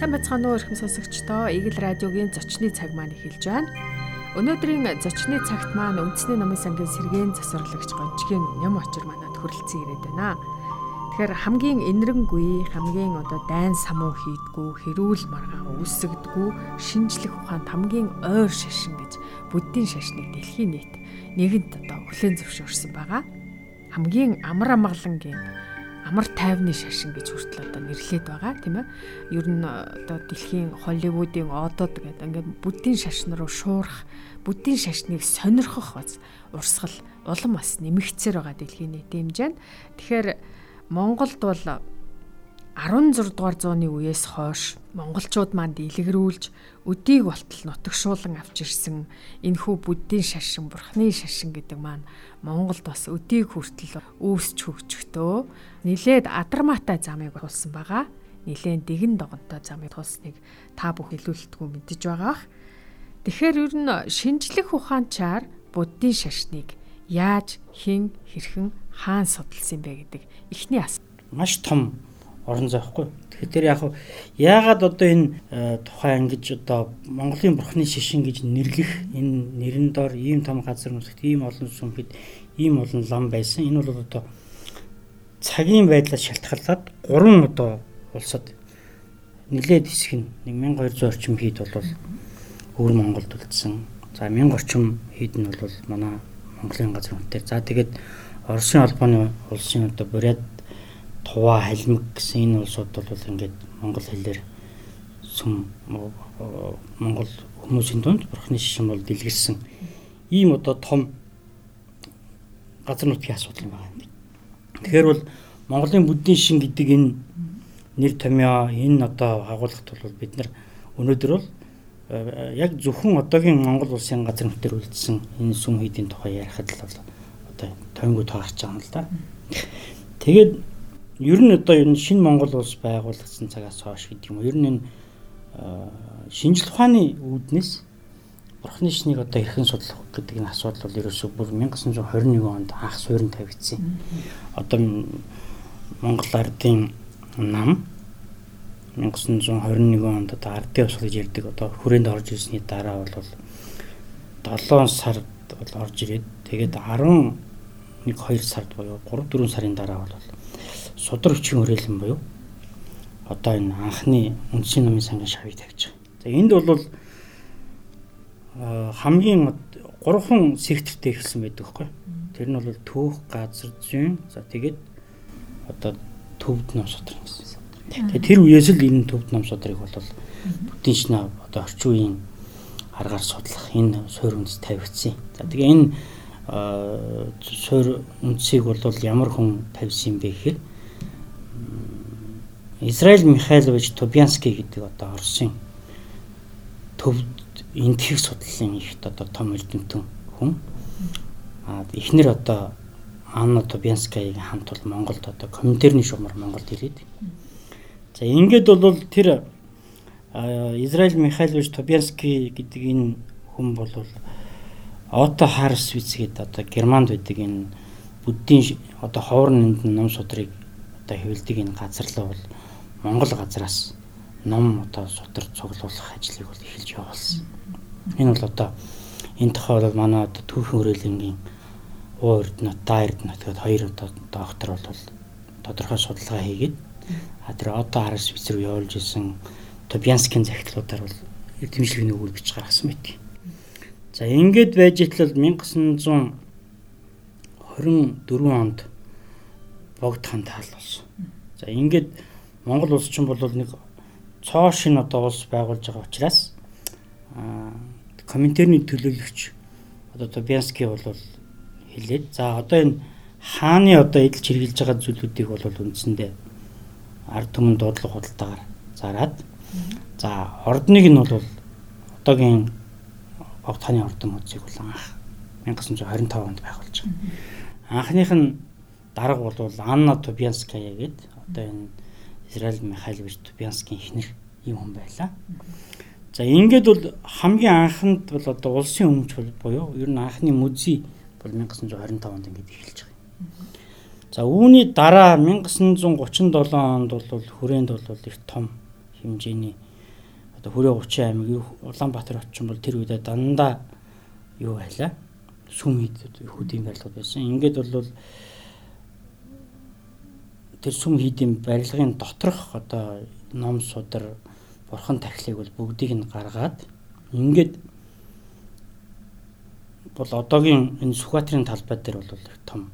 Сайн бацхан уу эрхэм сонсогчдоо Игэл радиогийн зочны цаг маань эхэлж байна. Өнөөдрийн зочны цагт маань үндэсний намын сангийн сэргээн засварлагч гончгийн ням очир манад хүрэлцэн ирээд байна. Тэгэхээр хамгийн энэрэнгүй, хамгийн одоо дайн самуу хийдгүү, хэрүүл маргаа үүсгдэггүй, шинжлэх ухаанд хамгийн ойр шашин гэж буддийн шашныг дэлхийн нийт нэгэнд одоо хүлээн зөвшөөрсөн байгаа. Хамгийн амар амгалангийн амар тайвны шашин гэж хүртэл одоо нэрлээд байгаа тийм ээ. Ер нь одоо дэлхийн Холливуудын одод гэдэг ингээд буддийн шашин руу шуурах, буддийн шашныг сонирхох бас урсгал улам бас нэмэгцээр байгаа дэлхийн нийтийн хэмжээнд. Тэгэхээр Монголд бол 16 дугаар зууны үеэс хойш монголчууд манд илгэрүүлж өдийг болтол нутагшуулан авч ирсэн энэхүү буддийн шашин, бурхны шашин гэдэг маань Монголд бас өдийг хүртэл үүсч хөгжөхдөө нилээд адармаатай замыг тулсан байгаа. Нилээн дэгэн догонтой замыг тулсныг та бүх илүүлэлтгүй мэдэж байгаах. Тэгэхээр ер нь шинжлэх ухаанчаар буддийн шашныг яаж, хэн, хэрхэн, хаан судалсан бэ гэдэг эхний асуулт. Маш том орон зай хгүй. Тэгэхээр яг яагаад одоо энэ э, тухай ингэж одоо Монголын бурхны шишин гэж нэрлэх энэ нэрэн доор ийм том газар нутагт ийм олон сүмхэд ийм олон лам байсан. Энэ бол одоо цагийн байдлаас шалтгаалаад гурван одоо улсад нэлээд хэсэг нь 1200 орчим хэд бол өвөр Монголд үлдсэн. За 1000 орчим хэд нь бол манай Монголын газар нутгаар. За тэгээд Оросын албаны улсын одоо Бурят Тува халимг гэсэн энэ улсууд бол ингээд монгол хэлээр сүм монгол хүмүүсийн дунд бурхны шишин бол дэлгэрсэн ийм одоо том газар нутгийн асуудал юм байна. Тэгэхээр бол Монголын бүддийн шин гэдэг энэ нэр томьёо энэ одоо агуулгад бол бид нар өнөөдөр бол яг зөвхөн одоогийн Монгол улсын газар нутгаар үлдсэн энэ сүм хийдийн тухай ярихад л одоо тойнгоо таарч байгаа юм л да. Тэгээд ер нь одоо нь шинэ Монгол улс байгуулагдсан цагаас хойш гэдэг юм. Ер нь энэ шинжлэх ухааны үүднээс бурхны шнийг одоо хэрхэн судлах гэдэг энэ асуудал бол ерөөсөө бүр 1921 онд анх суурин тавигдсан. Одоо Монгол ардын нам 1921 онд одоо ардын усал гэж ярьдаг одоо хүрээнд орж ирсний дараа бол 7 сард бол орж ирээд тэгээд 11 2 сард буюу 3 4 сарын дараа бол судар хүчийн хүрээлэн буюу одоо энэ анхны үндсийн намын сангийн шавыг тавьж байгаа. За энд бол хамгийн гурван сектортэй эхэлсэн байдаг хгүй. Тэр нь бол төөх, газар зүйн, за тэгээд одоо төвд ном судар гэсэн. Тэгээд тэр үеэс л энэ төвд ном судрыг бол бүтэн шинэ одоо орчин үеийн аргаар судлах энэ суурь үндэс тавигдсан. За тэгээ энэ суурь үндсийг бол ямар хүн тавьсан юм бэ гэхээр Израиль Михайлович Тобянский гэдэг одоо Оросын төвд энтхийг судлалын ихт одоо том эрдэмтэн хүн. А эхнэр одоо Анна Тобянскаягийн хамт бол Монголд одоо коминтерний шугамар Монголд ирээд. За ингээд бол тэр Израиль Михайлович Тобянский гэдэг энэ хүн бол Ото Харсвиц гэдэг одоо Германд байдаг энэ буддийн одоо ховор ном судрыг одоо хэвлдэг энэ газарлаа бол Монгол газраас ном одоо сутар цуглуулах ажлыг бол эхэлж явуулсан. Энэ бол одоо энэ бол манай одоо түүхэн хүрээлэнгийн уу эрдэнэт, даа эрдэнэт гэдэг хоёр одоо доктор бол тодорхой судалгаа хийгээд а тэр одоо харас виз рүү явуулж исэн Тобянскийн захидлуудаар бол дэмжлэгийн өгүүл бич гаргасан мэт. За ингээд байж итэл 1924 онд богд хан таал болсон. За ингээд Монгол улс чинь бол нэг цоо шин одоо улс байгуулж байгаа учраас коминтерний төлөөлөгч одоо Тобянский бол хэлээд за одоо энэ хааны одоо эдэлж хэрглэж байгаа зүйлүүдийг бол үндсэндээ ард түмэн дуудлага худалдаагаар зараад за ордныг нь бол одоогийн Богд хааны ордон музейг бол анх 1925 онд байгуулж байгаа. Анхных нь дарга бол Анна Тобянская гэдэг одоо энэ Израиль Михайлович Тобянскийн эхнэр ийм хүн байлаа. За ингээд бол хамгийн анхнд бол одоо улсын өмч буюу ер нь анхны музей бол 1925 онд ингээд эхэлж байгаа. За үүний дараа 1937 онд бол хүрээнд бол их том хэмжээний одоо хүрээ 30 аймаг Улаанбаатар очин бол тэр үедээ дандаа юу байлаа сүм хүүдийн барилга байсан. Ингээд бол тэр сүм хийдийн барилгын доторх одоо ном судар бурхан тахлыг бол бүгдийг нь гаргаад ингээд бол одоогийн энэ Сүхбаатарын талбай дээр бол их том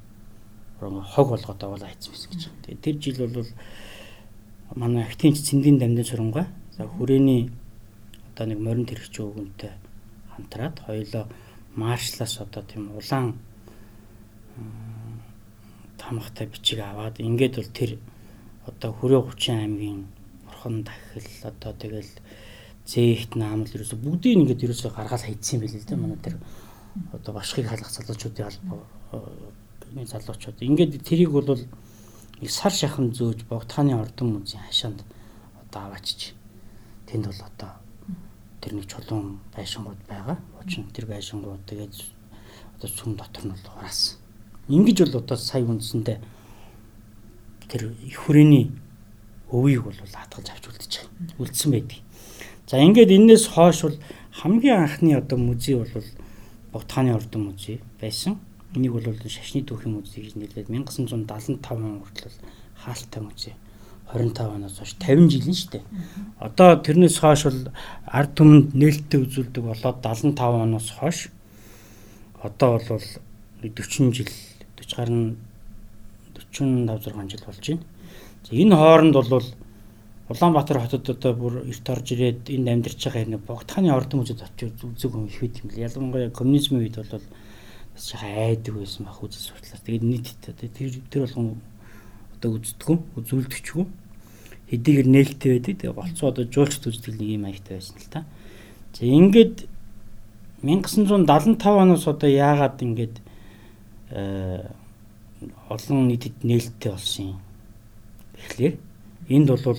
хог болгоод аваад айцсан байсан гэж. Тэгээ тэр жил бол манай актинч цэндийн дамжин сурангаа за хүрээний одоо нэг морин тэрэгч өвгөнтэй хамтраад хоёулаа маршлаас одоо тийм улаан тамгатай бичиг аваад ингээд бол тэр одоо хүрээ 30 аймгийн орхон дахил одоо тэгэл зээхт наамл ерөөсө бүгдийг ингээд ерөөсө гаргаад хайцсан байл л дээ манай тэр одоо башхыг халах залуучуудын албаа э, залуучууд ингээд тэрийг бол нэг сар шахан зөөж богдхааны ордон музейн хашаанд одоо аваачиж тэнд бол одоо тэр нэг чулуун байшингууд байгаа. Уучны тэр байшингууд тэгээд одоо сүм дотор нь бол хураас. Ингиж бол одоо сая үндсэндээ тэр их хүрээний өвийг бол хатгалж авч байгаа. Үлдсэн байдаг. За ингээд энээс хойш бол хамгийн анхны одоо музей бол Богдхааны ордон музей байсан. Энийг бол шашны түүхийн музей гэж нэрлээд 1975 он хүртэл хаалттай музей. 25 оноос хойш 50 жил нь шүү дээ. Одоо тэрнээс хойш бол ард түмэнд нээлттэй үзүүлдэг болоод 75 оноос хойш одоо бол 40 жил 40 гаруй 45 6 жил болж байна. Энэ хооронд бол Улаанбаатар хотод одоо бүр эрт орж ирээд энд амьдарч байгаа хэрнээ богдхааны ордон үзэд очиж үзэг хүн их байт юм л. Ялангуяа коммунизмын үед бол бас жаахан айдаг байсан байх үзэл сурлаа. Тэгээд нийтдээ тэр тэр болгон одоо үздэггүй, үзүүлдэгчгүй. Хэдийгээр нээлттэй байдаг. Тэгээ болцоо одоо жуулчд үздэг нэг юм аягтай байсан л та. За ингээд 1975 оноос одоо яагаад ингээд э олон нийтэд нээлттэй болсон юм. Тэгэхээр энд бол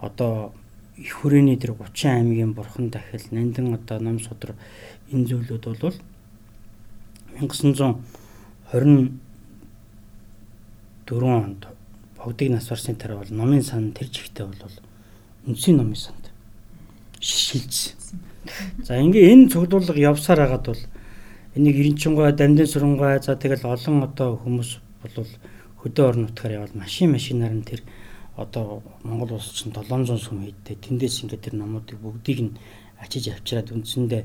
одоо их хүрээний тэр 30 аймгийн бурхан дахил нандин одоо ном судар энэ зүйлүүд бол 1924 онд богдыг нас барсны дараа бол номын сан тэр жигтэй бол үндсийн номын санд шилжсэн. За ингээ энэ цуглуулга явсаар хагаад бол энийг Ирэнчингой, Дамдын сурангаа за тэгэл олон одоо хүмүүс бол хөдөө орон нутгаар явал машин машинаар нь тэр одоо Монгол улс чинь 700 сүм хийдтэй тэндээс ингээд тэр номуудыг бүгдийг нь ачиж авчираад үндсэндээ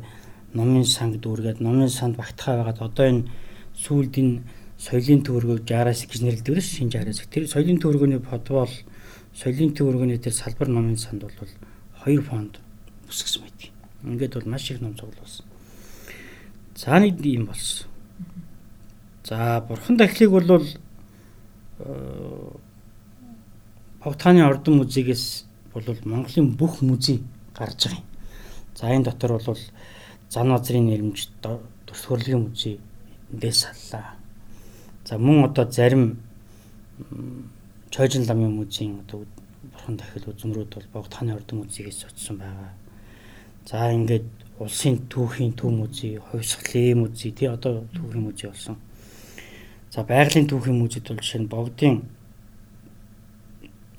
номын санг дүүргээд номын санд багтахаа байгаад одоо энэ сүүлд энэ соёлын төвөргөө 60-аас гэж нэрлэдэг шүү шинж 60-аас. Тэр соёлын төвөргөний подвол соёлын төвөргөний тэр салбар номын санд бол 2 фонд өсгсөн байдаг. Ингээд бол маш их ном цуглуулсан. За нэг юм болсон. За бурхан дахлыг бол Богдхааны ордон музейгээс бол Монголын бүх музей гарч байгаа юм. За энэ дотор бол зан азрын нэрмж төсвөрлөгийн музей эндээс саллаа. За мөн одоо зарим Чойжин ламын музейн одоо бурхан дахил үзмрүүд бол Богдхааны ордон музейгээс очсон байгаа. За ингээд улсын түүхийн төв музей, хувьсгалын музей тий одоо түүхийн музей болсон. За байгалийн түүхийн музейд бол жишээ нь Богдын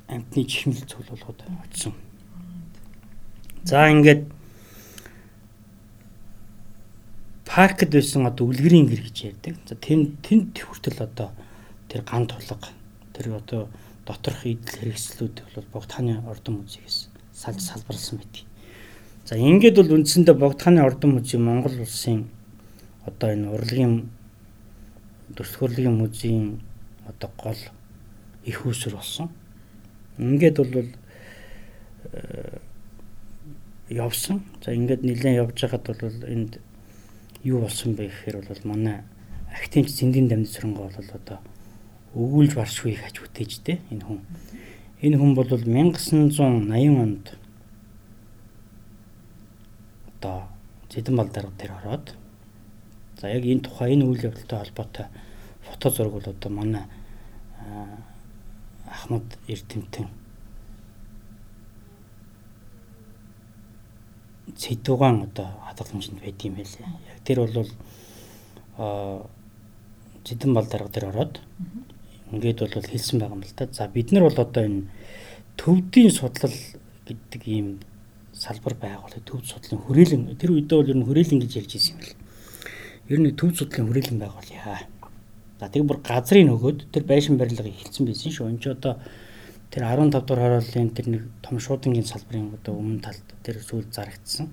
амтны чихмэл цуглуулгад очсон. За ингээд паркд байсан одоо үлгэрийн гэр гэж ярьдаг. За тэнд тэнд хүртэл одоо тэр ган тулга тэр одоо доторх идэл хэрэгслүүд бол Богдхааны ордон музейгээс салж салбарлсан байдаг. За ингээд бол үндсэндээ Богдхааны ордон музей Монгол улсын одоо энэ урлагийн төрсгөрлөгийн музейн одоо гол их усүр болсон. Ингээд бол э, явсан. За ингээд нэлээд явж байхад бол энд юу болсон бэ гэхээр бол манай актинч зэндийн дамжин сурангаа бол одоо өгүүлж баршгүй хаж үтээжтэй энэ хүн. Энэ хүн бол 1980 онд одоо зэдэн бал дарга дээр ороод за яг энэ тухай энэ үйл явдалтай холбоотой фото зураг бол одоо манай Ахмад Эрдэмтэн Цэдугаан одоо хадгаламжинд байд юм байлээ. Яг тэр бол аа Зэдэн бал дарга дээр ороод ингээд бол хэлсэн байгаа юм л да. За бид нар бол одоо энэ төвдийн судлал гэдэг ийм салбар байгуулах төв судлалын хүрээлэн тэр үедээ бол ер нь хүрээлэн гэж ярьж ирсэн юм л. Ер нь төв судлалын хүрээлэн байгуулъя. За тэг бүр газрын нөгөөд тэр байшин барилга эхэлсэн байсан шүү. Энд ч одоо тэр 15 дугаар хорооллын тэр нэг том шуудангийн салбарын одоо өмнө талд тэр сүүл зарагдсан.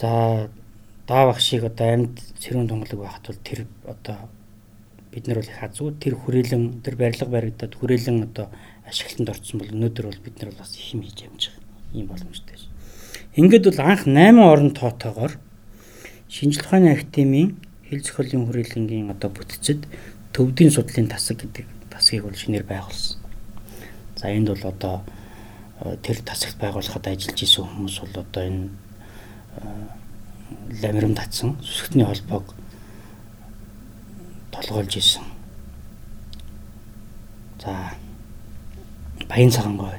За даа багшийг одоо амьд сэрүүн тунгалаг байхад бол тэр одоо бид нар бол их азгүй тэр хүрээлэн тэр барилга баригдаад хүрээлэн одоо ашиглалтанд орсон бол өнөөдөр бол бид нар бол бас их юм хийж амжих ийм боломжтой шээ. Ингээд бол анх 8 орон тоотоогоор шинжлэх ухааны академийн хил зохиолын хүрээлэнгийн одоо бүтцэд төвдийн судлалын тасаг гэдэг тасгийг бол шинээр байгуулсан. За энд бол одоо э, тэр тасагт байгуулахад ажиллаж исэн хүмүүс бол одоо энэ э, ламирам татсан сүсгтний холбоог толгойлж исэн. За баян цагаангой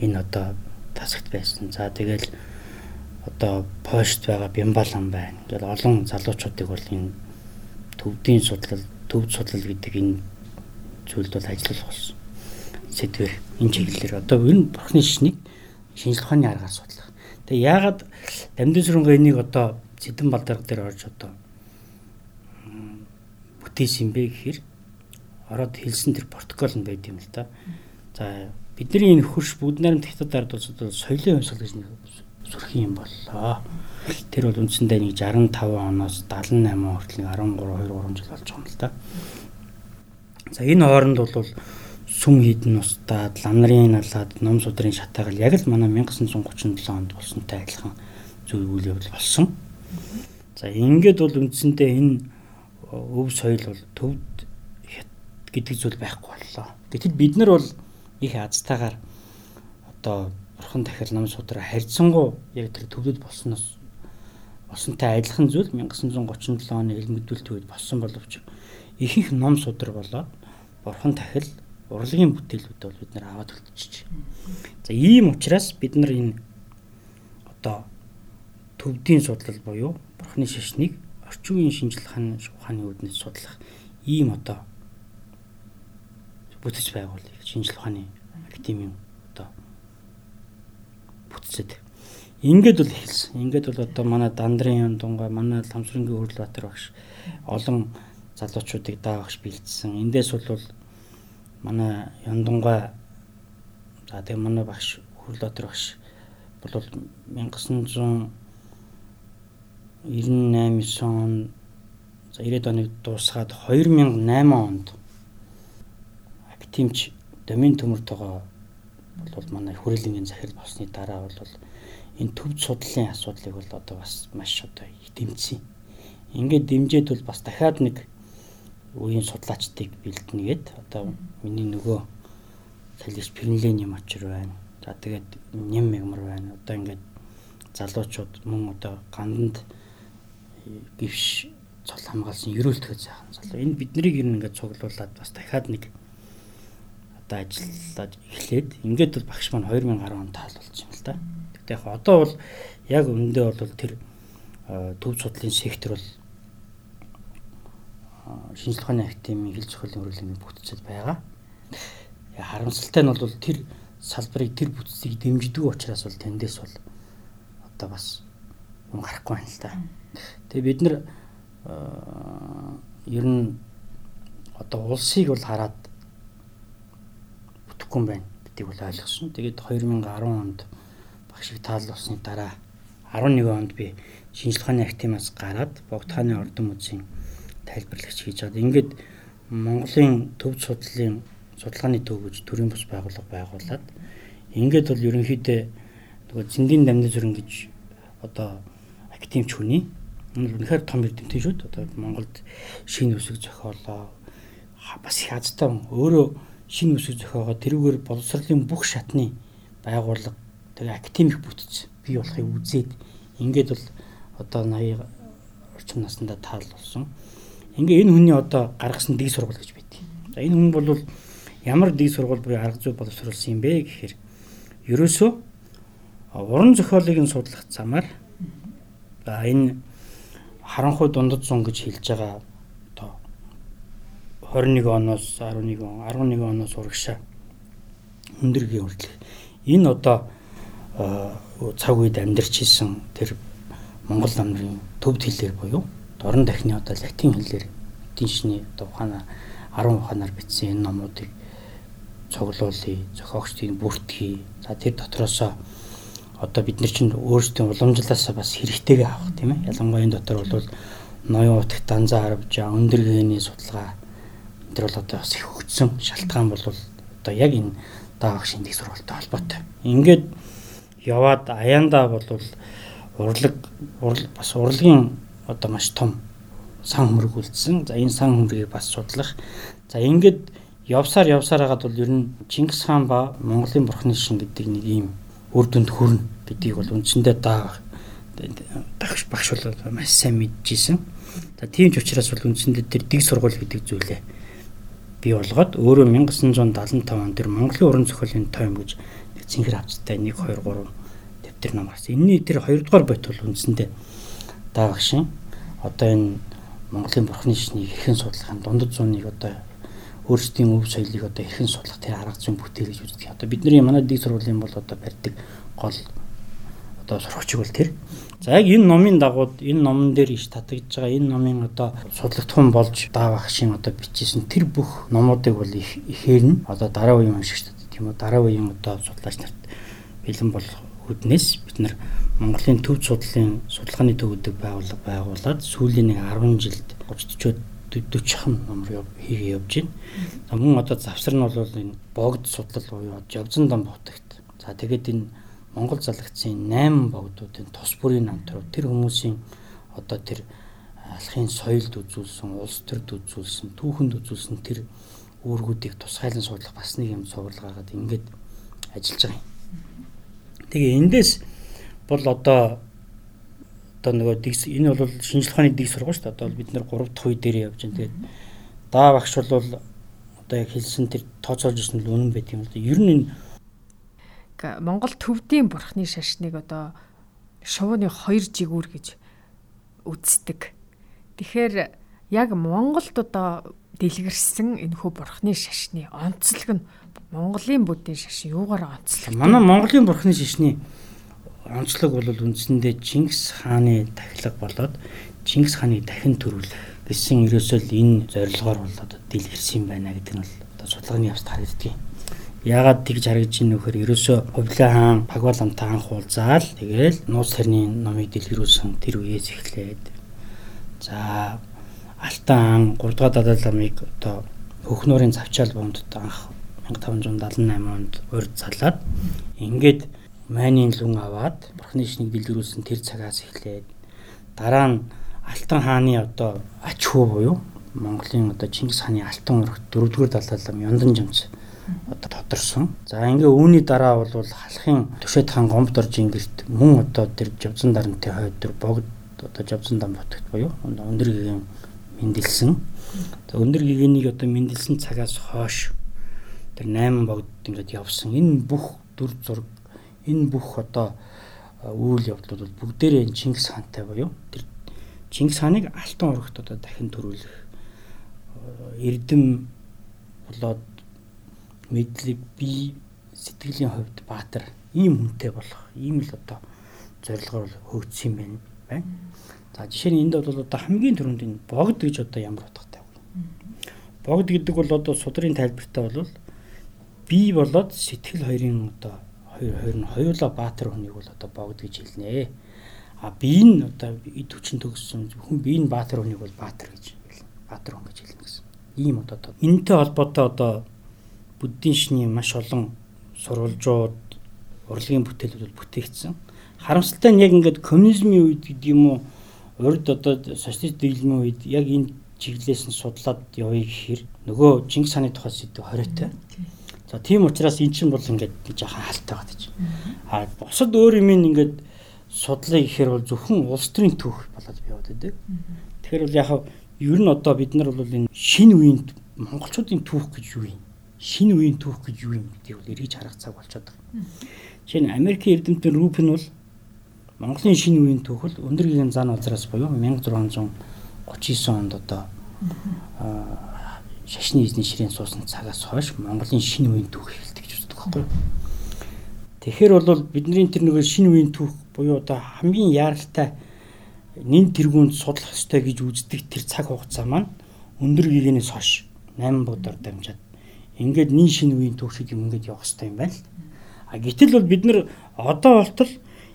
энэ одоо тасагт байсан. За тэгэл одоо пошт байгаа бямбалан байна. Ингээл олон залуучуудыг бол энэ төвдийн судлал, төв судлал гэдэг энэ зүйлд бол ажиллах болсон. Сэдвэр энэ чиглэлээр одоо энэ бурхны шишнийг шинжлэх ухааны аргаар судлах. Тэгээ яагаад дамдын сүрэнгээ энийг одоо Сэдэн балдарга дээр орж одоо бүтээсэн бэ гэхээр ороод хэлсэн тэр протокол нь байд юм л да. За бидний энэ хөрш бүгд найрамд хятад ард улсад соёлын хувьсгал гэж нэг сүрх юм боллоо. Тэр бол үндсэндээ нэг 65 оноос 78 хүртэл 13 2 3 жил болж байгаа юм л да. За энэ хооронд бол сүм хідэн устдаад ламнарын налаад ном судрын шатаагаар яг л манай 1937 онд болсонтой адилхан зүйл үйл явдал болсон. За ингээд бол үндсэндээ энэ өв соёл бол төвд гэдэг зүйл байхгүй боллоо. Гэтэл бид нар бол их азтайгаар одоо бурхан дахил нам судраа харьцангуй яг тэр төвдөд болсноос болсонтой адилхан зүйл 1937 оны ил мэдүүлэлт үед болсон боловч ихэнх ном судар болоод бурхан дахил урлагийн бүтээлүүд бол бид нар аваад үлдчихэж. За ийм учраас бид нар энэ одоо төвдийн судлал буюу бурханы шашныг орчин үеийн шинжлэх ухааны үүднээс судлах ийм одоо бүтэж байгуулъя шинжлэх ухааны академийн бүтцэд ингээд бол эхэлсэн. Ингээд бол одоо манай Дандрын дунгай, манай Ламсрынгийн Хөрлбаатар багш олон залуучуудыг даа багш бэлдсэн. Эндээс бол манай Яндунгай за тэгээ манай багш Хөрлбаатар багш бол 1998 он за 90 оныг дуусгаад 2008 онд актимч домин төмөртөгөө бол манай хүрээлэнгийн захирал болсны дараа бол энэ төв судлалын асуудлыг бол одоо бас маш одоо дэмжсэн. Ингээд дэмжээд бол бас дахиад нэг үеийн судлаачдыг бэлдэнгээд одоо миний нөгөө салис Пирнлэний мочр байна. За тэгээд нэм мягмар байна. Одоо ингээд залуучууд мөн одоо ганданд гівш цол хамгаалсан ерөөлтгөө сайхан залуу. Энэ биднийг ер нь ингээд цуглуулад бас дахиад нэг одоо ажиллаад эхлээд ингээд бол багш маань 2010 онд таал болсон юм л да. Тэгтээ яг одоо бол яг өндөө бол тэр төв судлалын сектор бол шинжлэх ухааны академийн хил зохиолын хөрөлгийн бүтцэд байгаа. Харамсалтай нь бол тэр салбарыг тэр бүтцийг дэмждэг учраас бол тэндээс бол одоо бас юм гарахгүй байна л да. Тэгээ бид нар ер нь одоо улсыг бол хараад бүтэхгүй юм байна гэдгийг бол ойлгосон. Тэгээд 2010 онд багшиг таал болсны дараа 11 онд би шинжлэх ухааны академиас гараад Богдхааны ордон музейн тайлбарлагч хийж байгаа. Ингээд Монголын төв судлалын судалгааны төв гэж төрийн бус байгууллага байгуулад ингээд бол ерөнхийдөө нөгөө зэндийн дамны зүрэн гэж одоо академич хүний үнэхээр том эрдэмтэн шүү дээ. Одоо Монголд шинэ үсэг зохиолоо бас их азтай өөрөө шинэ үсэг зохиогоо тэрүүгээр боловсролын бүх шатны байгууллага тэгээ академик бүтц бий болохыг үзээд ингээд бол одоо 80 орчим наснда таал болсон. Ингээ энэ хүний одоо гаргасан дэг сургууль гэж байдгийг. За энэ хүн бол ямар дэг сургууль буюу арга зүй боловсруулсан юм бэ гэхээр ерөөсөө уран зохиолыг нь судлах замаар за энэ харанхуй дундад зун гэж хэлж байгаа 21 оноос 11 он 11 оноос урагшаа өндөргийн хүртэл энэ одоо цаг үед амьдарч исэн тэр Монгол намрын төвд хэлээр буюу дорн дахны одоо латин хэлээр эдийн шний одоо ухаанаар 10 ухаанаар бичсэн энэ номуудыг цуглуулъя, зохиогчдын бүртгэе. За тэр дотроосоо одоо бид нар чинь өөрсдийн уламжлалаас бас хэрэгтэйгээ авах тийм ээ. Ялангуяа энэ дотор бол ноён утгт данзаа харвж, өндөр гээний судалгаа төр бол одоо бас их хөгжсөн шалтгаан бол одоо яг энэ даах шинжлэх сургалттай холбоотой. Ингээд яваад аяанда бол урлаг бас урлагийн одоо маш том сан хөмрөг үлдсэн. За энэ сан хөмрөгийг бас судлах. За ингээд явсаар явсаар хагаад бол ер нь Чингис хаан ба Монголын бурхны шин гэдэг нэг ийм үр дүнд хүрнэ гэдгийг бол үндсэндээ даа дагш багш бол маш сайн мэдчихсэн. За тийм ч учраас бол үндсэндээ тэр дэг сургууль гэдэг зүйлээ бий болгоод өөрөө 1975 он тэр Монголын уран зохиолын тойм гэж цэнхэр хавцтай 1 2 3 дэвтэр ном гарсан. Энийний тэр 2 дугаар бот бол үндсэндээ даа багшин одоо энэ Монголын бурхны шнийг хэрхэн судлахын дундад зууныг одоо өөрсдийн өв соёлыг одоо хэрхэн судлах тэр арга зүйн бүтээл гэж үздэг. Одоо бидний манай дэг сургуулийн бол одоо барьдаг гол одоо сурагчиг бол тэр. За яг энэ номын дагуу энэ номон дээр иш татагдж байгаа энэ номын одоо судлагдхан болж даавах шин одоо бичсэн тэр бүх номуудыг бол ихээр нь одоо дараа үеийн уншигчдад тийм үү дараа үеийн одоо судлаач нарт бэлэн болох үднээс бид нар Монголын төв судлалын судалгааны төвөдөг байгууллага байгуулад сүүлийн нэг 10 жилд 30 40хан номер хийгээ явж байна. За мөн одоо завсар нь бол энэ богд судлал буюу Жавзан дам хотогт. За тэгээд энэ Монгол залгацын 8 богдуудын тус бүрийн намтруу тэр хүмүүсийн одоо тэр алхын соёлд үзүүлсэн, улс төрд үзүүлсэн, түүхэнд үзүүлсэн тэр үүргүүдийг тусгайлан судлах бас нэг юм цувралгаагаад ингээд ажиллаж байгаа юм. Тэгээ эндээс бол одоо одоо нөгөө дигс энэ бол шинжлэх ухааны дэг сургууль шүү дээ. Одоо бид нэр 3 дахь үе дээр явж байна. Тэгээд даа багш бол одоо яг хэлсэн тэр тооцоолж ирсэн л үнэн байт юм л да. Ер нь энэ Монгол төвдийн бурхны шашныг одоо шувууны хоёр жигүүр гэж үздэг. Тэгэхээр яг Монголд одоо дэлгэрсэн энэхүү бурхны шашны онцлог нь Монголын бүдийн шашин юугаар онцлог? Манай Монголын бурхны шашны онцлог бол үндсэндээ Чингис хааны тахилга болоод Чингис хааны дахин төрүүлэх гэсэн ерөөсөө л энэ зорилгоор бол одоо дэлгэрсэн байна гэдэг нь бол одоо судалгааны явцад харагддаг юм. Яагаад тэгж харагдаж ийн нөхөр ерөөсөө Хувлаа хаан Пагвал амтай анх уулзаал тэгээл нууц сарны номыг дэлгэрүүлсэн тэр үеэс эхлээд. За Алтан хаан 3 дахь Далай ламыг одоо Хөхнөрийн завчаал бомдод анх 1578 онд урд залаад ингээд майнын лүн аваад бурхны шнийг дэлгэрүүлсэн тэр цагаас эхлээд дараа нь Алтан хааны одоо ач хүү буюу Монголын одоо Чингис хааны алтан урагт 4-р Далай лам Яндан жамц одоо тодорсон. За ингээ үүний дараа бол халахын төшөөд хаан гомд орж ингэрт мөн одоо тэр жавзан дарантай хойд төр богд одоо жавзан дан ботогт буюу өндөр гэгийн мэндэлсэн. За өндөр гэгэнийг одоо мэндэлсэн цагаас хойш тэр 8 богд ингээд явсан. Энэ бүх дүр зураг энэ бүх одоо үйл явдлууд бол бүгдээрээ Чингис хаантай буюу тэр Чингис хааныг алтан урагт одоо дахин төрүүлэх эрдэм болоод мэдлэг би сэтгэлийн хувьд баатар ийм хүнтэй болох ийм л одоо зорилгоор хөгжсөн юм байна. байна. За жишээ нь энд бол одоо хамгийн түрүүнд энэ богд гэж одоо ямар утгатай вэ? Богд гэдэг бол одоо судрын тайлбартай бол би болоод сэтгэл хоёрын одоо хоёр хоёр нь хоёулаа баатар хүнийг бол одоо богд гэж хэлнэ. А би нь одоо эд хүчин төгссөн хүн би нь баатар хүнийг бол баатар гэж хэлнэ. Баатар хүн гэж хэлнэ гэсэн. Ийм одоо энэтэй холбоотой одоо буддийн шний маш олон сурвалжууд урлагийн бүтээлүүд бүтээгдсэн. Харамсалтай нь яг ингээд коммунизмын үед гэдэг юм уу урд одоо социалист дэглэмийн үед яг энэ чиглэлээс нь судлаад явъя гэхээр нөгөө Чингис хааны тухай сэдв хориотой. За тийм учраас эн чинь бол ингээд жоохон хаалттай байгаа гэж. А бусад өөр юм ингээд судлаа гэхээр бол зөвхөн улс төрийн түүх болоод яваад байдаг. Тэгэхээр бол яг ер нь одоо бид нар бол энэ шинэ үеийн монголчуудын түүх гэж юу юм? Шинэ үеийн түүх гэж юу юм гэдгийг бол эргэж харах цаг болчиход байгаа. Жишээ нь Америкийн эрдэмтэн Рупен бол Монголын шинэ үеийн түүх бол өндөр гэгээн зан улзраас буюу 1639 онд одоо шашны эзний ширээн суусан цагаас хойш Монголын шинэ үеийн түүх эхэлдэг гэж үздэг байхгүй юу? Тэгэхээр бол бидний тэр нэг шинэ үеийн түүх буюу одоо хамгийн яаралтай нэн тэргуунд судлах ёстой гэж үздэг тэр цаг хугацаа маань өндөр гэгээнээс хойш 8 будаар дамжаад ингээд нэн шинэ үеийн шиг юм ингээд явах ёстой юм байна. А гэтэл бол бид нар одоо болтол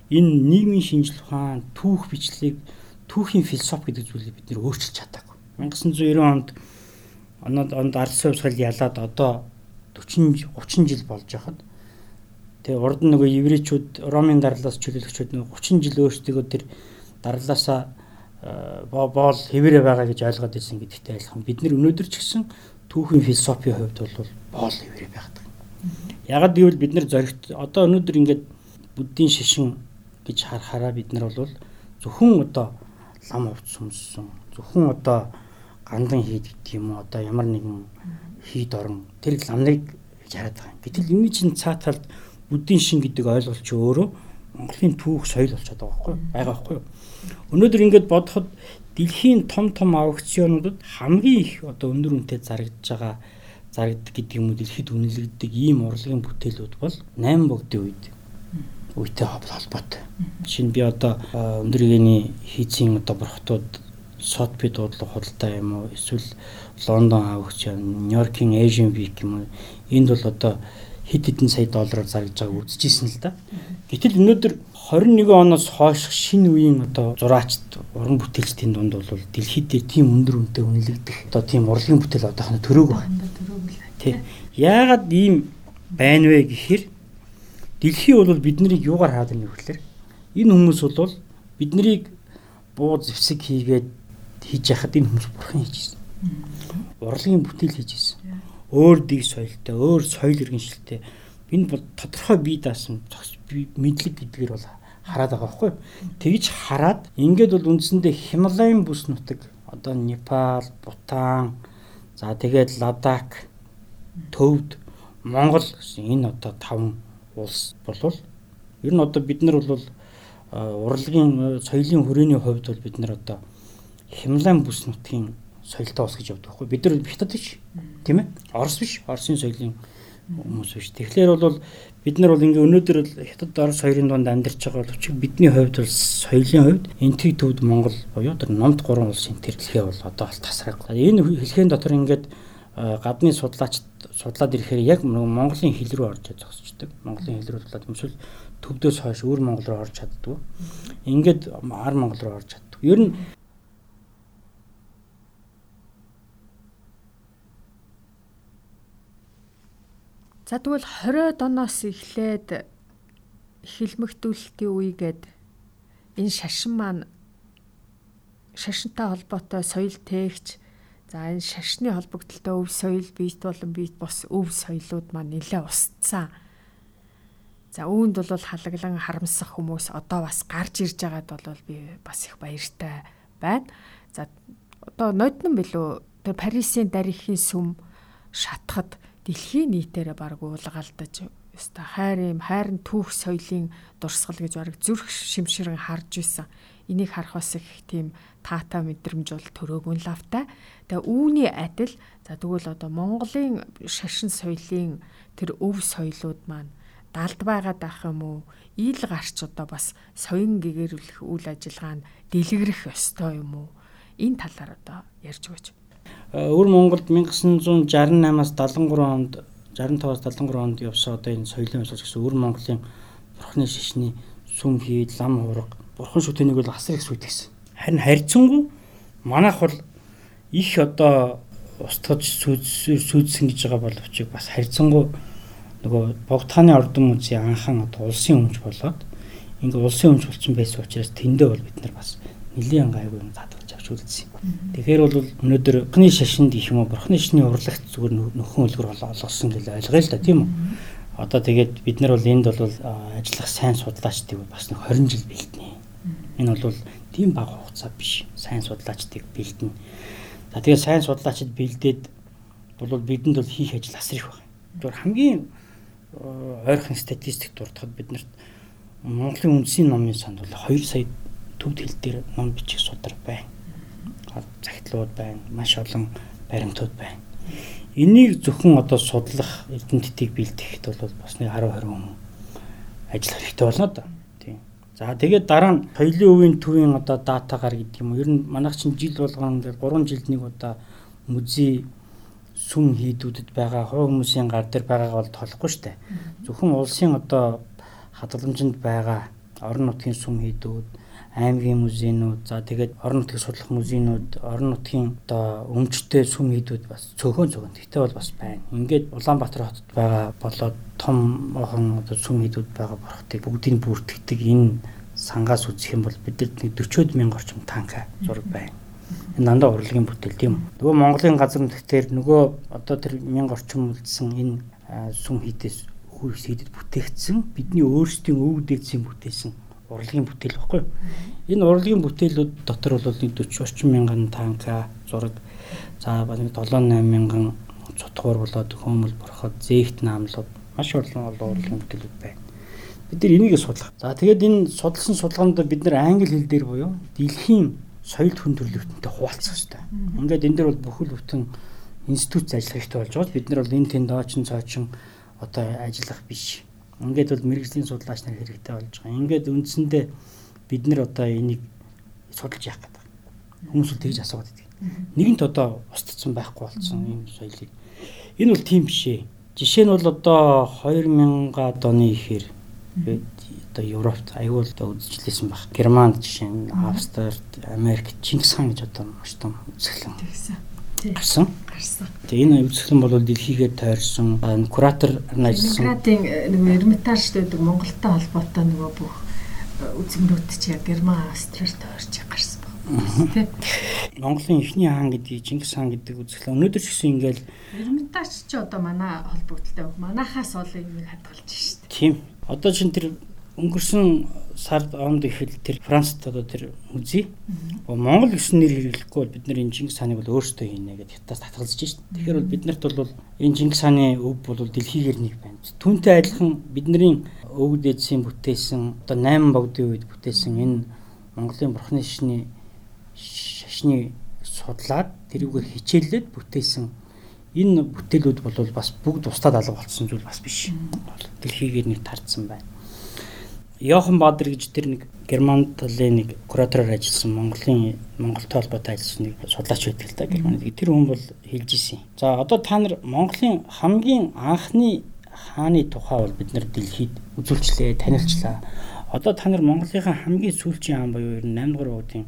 энэ нийгмийн шинжлэх ухаан түүх бичлэгийг түүхийн философи гэдэг зүйлийг бид нэр өөрчилж чадаагүй. 1990 онд онод онд ардсан хувьсгал ялаад одоо 40 30 жил болж байхад тэгээ урд нь нөгөө еврейчүүд ромын дарлаас чөлөөлөгчүүд нөгөө 30 жил өөрсдөө тэр дарлаасаа э, боол хэвээрээ байгаа гэж ойлгоод ирсэн гэдэгтэй айлхан бид нар өнөөдөр ч гэсэн түүхийн философийн хувьд бол боол хэвээрээ байгаад байна. Ягаад гэвэл бид нар зоригт одоо өнөөдөр ингээд буддийн шишин гэж харахаараа бид нар бол зөвхөн одоо лам хувц сүмссэн зөвхөн одоо гандан хийд гэдэг юм уу одоо ямар нэгэн хийд орон тэр ламныг яриад байгаа юм. Гэтэл энэ чинь цааталд бүдийн шин гэдэг ойлголт чи өөрөө Монголын түүх соёл болчиход байгаа байхгүй байгаа байхгүй. Өнөөдөр ингээд бодоход дэлхийн том том аукционуудад хамгийн их одоо өндөр үнэтэй зарагдж байгаа зарагддаг гэдэг юм уу дэлхийд үнэлэгддэг ийм урлагийн бүтээлүүд бол 8 богдын үед үетэй холбоотой. Жишээ нь би одоо өндөр игээний хийцийн одоо бурхтууд Сотби дуудлага худалдаа юм уу эсвэл Лондон аукцион, Нью-Йоркийн Asian Week юм уу энд бол одоо хэд хэдэн сая доллараар зарж байгааг үзчихсэн л да. Гэтэл өнөөдөр 21 оноос хойш шинэ үеийн одоо зураачд уран бүтээлчдийн дунд бол дэлхийд дээр тийм өндөр үнэтэй үнэлэгдэх одоо тийм урлагийн бүтээл одоохоно төрөөг байна. Тий. Яагаад ийм байна вэ гэхээр дэлхий бол биднийг юугаар хаад ирнэ гэхээр энэ хүмүүс бол биднийг буу зэвсэг хийгээд хийж яхад энэ хүмүүс бурхан хийж ирсэн. Урлагийн бүтээл хийж ирсэн. Өөр дэг соёлтой, өөр соёл иргэншилтэй. Энэ бол тодорхой бие даасан мэдлэг гэдгээр бол хараад байгаа байхгүй. Тэгж хараад ингээд бол үндсэндээ Хималайн бүс нутаг одоо Непал, Бутан, за тэгээд Ладак, Төвд, Монгол гэсэн энэ одоо таван улс болвол ер нь одоо бид нар бол урлагийн соёлын хүрээний хувьд бол бид нар одоо Хямлан бүс нутгийн соёлтой ус гэж явдаг байхгүй. Бид нар хятад биш тийм ээ? Орос биш оросын соёлын хүмүүс биш. Тэгэхээр бол бид нар бол ингээ өнөөдөр хятад орос хоёрын дунд амьдарч байгаа боловч бидний хувьд бол соёлын хувьд энтиг төвд Монгол буюу тэр номд гурван улсын тэрлэхээ бол одоо бол тасраг. Энэ хэлхийн дотор ингээд гадны судлаач судлаад ирэхээр яг Монголын хэл рүү орж зогсчдаг. Монголын хэл рүү судлаад юмшил төвдөөс хойш өөр Монгол руу орж чаддгүй. Ингээд ар Монгол руу орж чаддаг. Ер нь За тэгвэл 20 доноос эхлээд хилмэгдүүлэлтийн үегээд энэ шашин маань шашинтай холбоотой соёл тээгч За энэ шашны холбогдлолтой өв соёл биет болон биет бос өв соёлууд маань нэлээ устсан. За үүнд бол халаглан харамсах хүмүүс одоо бас гарч ирж байгаад бол би бас их баяртай байна. За одоо ноднон билүү тэр Парисын дарихийн сүм шатхад дэлхийн нийтээрээ баг уулгалдаж өста хайр юм хайрын түүх соёлын дурсгал гэж бараг зүрх шимширэн харж исэн. Энийг харахаас их тийм таата мэдрэмж бол төрөөгүй лавтай. Тэгээ үүний адил за тэгвэл одоо Монголын шашин соёлын тэр өв соёлууд маань далд байгаад ах юм уу? Ил гарч одоо бас соён гэгэрүүлэх үйл ажиллагаа нь дэлгэрэх ёстой юм уу? Энэ талаар одоо ярьж өгөөч. Өвөр Монголд 1968-аас 73 онд 65-аас 73 онд явсан одоо энэ соёлын өсөлт гэсэн өвөр Монголын бурхны шишний сүм хийд лам хураг бурхан шүтэнийг бол асар их сүйтгсэн. Харин харьцангуй манайх бол их одоо устгаж сүйдсэн гэж байгаа боловч бас харьцангуй нөгөө богдхааны ордон музейн анхан одоо улсын өмч болоод ингээ улсын өмч болсон байсан учраас тэндээ бол бид нар бас нэлийн гайгүй юм татгалж үлдсэн. Тэгэхээр бол өнөөдөр бурхны шашинд гэх юм уу бурхны шашны урлагт зүгээр нөхөн өлгөр олгосон гэж ойлгоё л да тийм үү. Одоо тэгээд бид нар бол энд бол ажиллах сайн судлаачдыг бас нэг 20 жил бэлтнэ. Энэ бол тийм бага хугацаа биш. Сайн судлаачдыг бэлдэнэ. За тэгээд сайн судлаачид бэлдээд бол бидэнд бол хийх ажил асар их байна. Зүгээр хамгийн ойрхон статистик дуртахад биднэрт Монголын үндсийн номын санд бол 2 сая төвд хэл дээр ном бичих судар байна. Захидлууд байна. Маш олон баримтууд байна. Энийг зөвхөн одоо судлах эрдэмтдийг бэлтгэхэд бол бас нэг 10 20 хүн ажиллах хэрэгтэй болно да. Тийм. За тэгээд дараа нь соёлын өвийн төвийн одоо датагаар гэдэг юм уу. Ер нь манайх чинь жил болгон 3 жилд нэг удаа музей сүм хийдүүдэд байгаа хувь хүмүүсийн гар дээр байгаагаа бол толохгүй штэ. Зөвхөн улсын одоо хадгаламжинд байгаа орон нутгийн сүм хийдүүд аймгийн музейнүүд за тэгээд орон нутгийг судлах музейнүүд орон нутгийн одоо өмчтэй сүм хийдүүд бас цөөхөн цөөхөн тэгтээ бол бас байна. Ингээд Улаанбаатар хотод байгаа болоод том охон одоо сүм хийдүүд байгаа борхтыг бүгдийг бүртгэдэг энэ сангаас үзэх юм бол бидэд нэг 40 мянга орчим танка зураг байна. Энэ дандаа урлагийн бүтээл тийм үү. Нөгөө Монголын газар нутгаар нөгөө одоо тэр мянга орчим үлдсэн энэ сүм хийдээс хөрс хийдэд бүтээгдсэн бидний өөрсдийн өвөг дээдсийн бүтээсэн урлагийн бүтээл баггүй. Энэ урлагийн бүтээлүүд дотор бол нэг 40 орчим мянган танка зураг за баг 7 8 мянган цутгуур болоод хөөмөл борход зээгт наамлууд маш олон олон урлагийн бүтээлүүд байна. Бид нар энийг судлах. За тэгээд энэ судалсан судалгаанд бид нар англи хэл дээр буюу дэлхийн соёл хүн төрөлхтөнтэй хуваалцах хэрэгтэй. Ингээд энэ дээр бол бүхэл бүтэн институт ажиллах хэрэгтэй болж байгаа. Бид нар бол энэ тэнд доочин цоочин одоо ажиллах биш Ингээд бол мэрэгжлийн судлаач нар хэрэгтэй болж байгаа. Ингээд үндсэндээ бид нар одоо энийг судалж яах гэдэг. Хүмүүс л тэгж асууад байдаг. Нэгэнт одоо устдсан байхгүй болсон юм соёлыг. Энэ бол тийм биш ээ. Жишээ нь бол одоо 2000-аад оны ихээр одоо Европт аюул одоо үзэжлээсэн баг. Германд жишээ нь Австрид, Америк, Чингис хаан гэж одоо маш том үзэсгэлэн. Тэгсэн гарсан. Тэгээ энэ үзэсгэлэн бол дэлхийгээр тойрсон куратор ажилласан. Ленинградын э, нөгөө Эрмитаж гэдэг Монголтой холбоотой нөгөө бүх э, үзэгнүүд чи Герман Австраар тойрч гарсан. Тэ. Монголын эхний хаан гэдэг Чингис хаан гэдэг үзэсгэлэн өнөөдөр ч гэсэн ингээл Эрмитаж ч одоо манай холбогдолтой. Манахаас ол юм хадгалж шít. Тийм. Одоо чин тэр өнгөрсөн сард онд ихэл тэр Францд одоо тэр үзье. Монгол гэсэн нэр хэрэглэхгүй бол бид нар энэ Чингис хааныг бол өөрсдөө хийнэ гэдээ хятадас татгалзаж шít. Тэгэхээр бол бид нарт бол энэ Чингис хааны өв бол дэлхийгээр нэг байна. Түүнтэй адилхан бидний өвөг дээдсийн бүтээсэн одоо 8 богдын үед бүтээсэн энэ Монголын бурхны шишний шашны судлаад тэрүүгээр хичээллээд бүтээсэн энэ бүтээлүүд бол бас бүгд устдад алга болсон зүйл бас биш. Дэлхийгээр нэг тардсан байна. Йохан Баадр гэж тэр нэг Герман талын нэг куратороор ажилласан Монголын Монголтой холбоотой ажилласан нэг судлаач байдаг л да Германд. Тэр хүн бол хэлж исэн. За одоо та нар Монголын хамгийн анхны хааны тухай бол бид нар дэлхийд үзүүлчлээ, танилцлаа. Одоо та нар Монголынхаа хамгийн сүүлчийн хаан буюу 8 дугаар уудын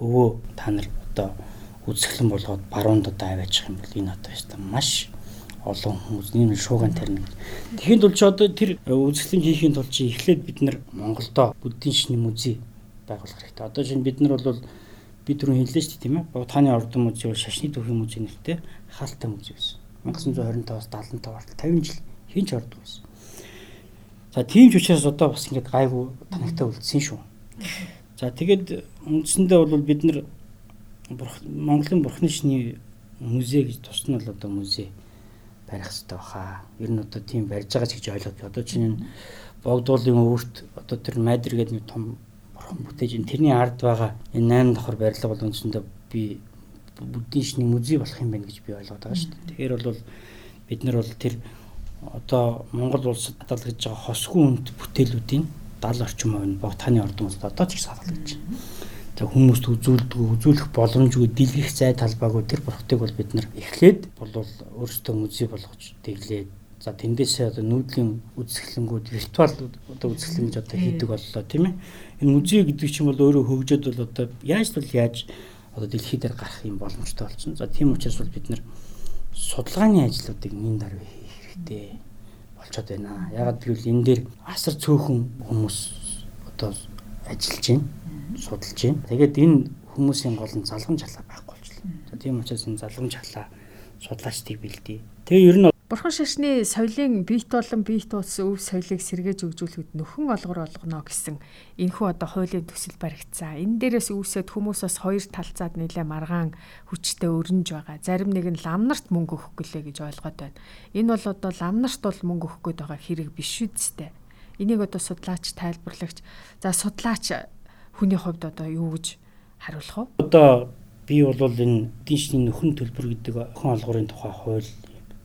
өвөө та нар одоо үзэсгэлэн болгоод баруунд одоо аваачих юм бол энэ одоо яста маш олон хүмүүс ийм шууган тарина. Тэгэхэд бол ч одоо тэр үзэсгэлэн хийхийн тулд чи эхлээд бид нар Монголдо буддийн шний музей байгуулах хэрэгтэй. Одоо чинь бид нар бол би түрүү хэллээ шүү дээ тийм ээ. Богдхааны ордон музей бол шашны төвхийн музей нэртэй хаалтай музей байсан. 1925-аас 75 хүртэл 50 жил хинч ордог байсан. За тийм ч учраас одоо бас ингээд гайгүй танагтай үлдсэн шүү. За тэгээд үндсэндээ бол бид нар Монголын бурхны шний музей гэж тусна л одоо музей барих хэрэгтэй баха. Ер нь одоо тийм барьж байгаа ч гэж ойлгоод одоо чинь энэ богдуулын өвөрт одоо тэр майдер гэдэг нэг том бурхан бүтээж ин тэрний ард байгаа энэ 8 давхар барилга бол үндсэндээ би буддийн шний музей болох юм байна гэж би ойлгоод байгаа шүү дээ. Тэгэхээр бол бид нар бол тэр одоо Монгол улсад хадгалж байгаа хосгүй үнд бүтээлүүдийн 70 орчим хувь нь богдхааны ордон улсад одоо ч их хадгалж байна хүмүүст үзүүлдэг үзүүлэх боломжгүй дэлгэх зай талбайгүй тэр бурхтыг бол бид нар эхлээд бол өөрсдөө музей болгож дэглээд за тэндээсээ одоо нүүдлийн үзэсгэлэнгүүд виртуал одоо үзэсгэлэн гэж одоо хийдэг боллоо тийм ээ. Энэ музей гэдэг чинь бол өөрөө хөгжөөд бол одоо яаж бол яаж одоо дэлхий дээр гарах юм боломжтой болсон. За тийм учраас бол бид нар судалгааны ажлуудыг нин дараа хийх хэрэгтэй болчиход байна. Ягаад гэвэл энэ дээр асар цөөхөн хүмүүс одоо ажиллаж байна судалж байна. Тэгээд энэ хүмүүсийн гол нь залгам чалаа байхгүй болчихлоо. Тийм учраас энэ залгам чалаа судлаачдыг бэлдээ. Тэгээ ер нь Бурхан шашны соёлын биет болон биет ус өв соёлыг сэргээж өгжүүлэхэд нөхөн олгор олгоно гэсэн энэхүү одоо хуулийн төсөл баригдсан. Энэ дээрээс үүсээд хүмүүсээс хоёр талцаад нэлээ маргаан хүчтэй өрнөж байгаа. Зарим нэг нь ламнарт мөнгө өгөх гэлээ гэж ойлгоод байна. Энэ бол одоо ламнарт бол мөнгө өгөх гээд байгаа хэрэг биш үсттэй. Энийг одоо судлаач тайлбарлагч за судлаач хүний хувьд одоо юу гэж хариулах вэ? Одоо би бол энэ эдийн нөхөн төлбөр гэдэг охин олгорын тухай хууль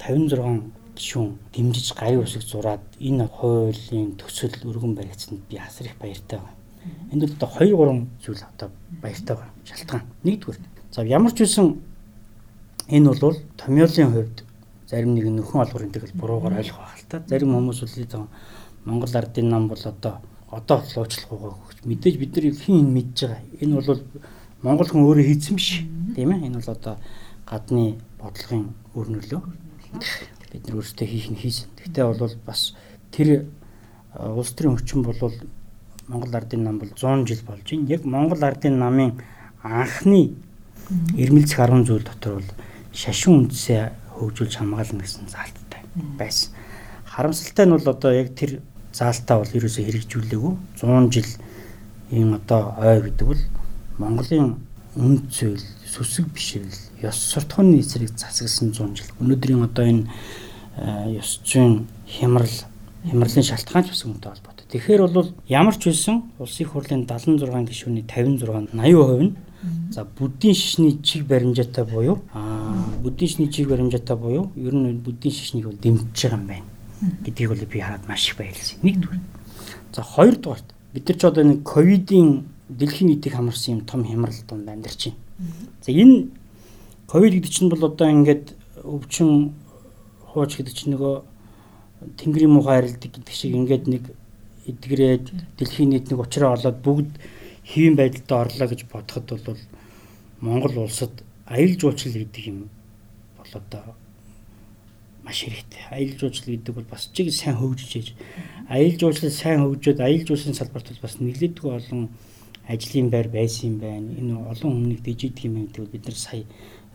56 гишүүн дэмжиж гарын үсэг зураад энэ хуулийн төсөл өргөн баригдсанд би асар их баяртай байна. Энд бол одоо 2 3 зүйл одоо баяртай байна. Шалтгаан. Нэгдүгээр. За ямар ч үсэн энэ бол томьёолын хувьд зарим нэг нөхөн олгорын тэгэл буруугаар ойлгох байх л та. Зарим хүмүүс бол Монгол ардын нам бол одоо одоо луучлах байгаа гэж мэдээж бид нар хин мэдж байгаа. Энэ бол Монгол хүн өөрөө хийсэн биш. Тийм ээ. Энэ бол одоо гадны бодлогын өр нөлөө бид нар өөрсдөө хийх нь хийсэн. Гэхдээ бол бас тэр улс төрийн хүчин бол Монгол ардын нам бол 100 жил болж байна. Яг Монгол ардын намын анхны эрмэлзэх 10 зүйл дотор бол шашин үндсээ хөгжүүлж хамгаална гэсэн заалттай байсан. Харамсалтай нь бол одоо яг тэр заалтаа бол ерөөсөө хэрэгжүүлээгүй. 100 жил ийм одоо ой гэдэг бол Монголын үнд зүйл сүсэг бишвэл ёс суртахууны эсрэг засагсан 100 жил. Өнөөдрийн одоо энэ э, ёс зүйн хямрал хямралын шалтгаан ч бас үүнтэй холбоотой. Тэгэхээр бол ямар ч байсан улсын хурлын 76 гишүүний 56 80% нь за бүдийн шишний чиг баримжаатай буюу аа бүдийн шишний чиг баримжаатай буюу ер нь бүдийн шишнийг бол дэмжиж байгаа юм байна гэдгийг бол би хараад маш их баярлсан. Нэгдүгээр. За хоёрдугаарт бид нар ч одоо нэг ковидын дэлхийн нийтийг хамарсан юм том хямрал донд амьдарч байна. За энэ ковид гэдэг чинь бол одоо ингээд өвчин хууч гэдэг чинь нөгөө тэнгэрийн муухай арилдаг гэдэг шиг ингээд нэг эдгрээд дэлхийн нийт нэг уучраа олоод бүгд хэвийн байдалд орлоо гэж бодоход бол Монгол улсад аялал жуулчлал гэдэг юм бол одоо маш хэрэгтэй. Аялал жуулчлал гэдэг бол бас чиг сайн хөгжиж. Аялал жуулчлал сайн хөгжөөд аялал жуулчлалын салбарт бас нэлээдгүй олон ажлын байр байсан юм байна. Энэ олон хүнийг дэжидэх юм гэдэг бид нар сая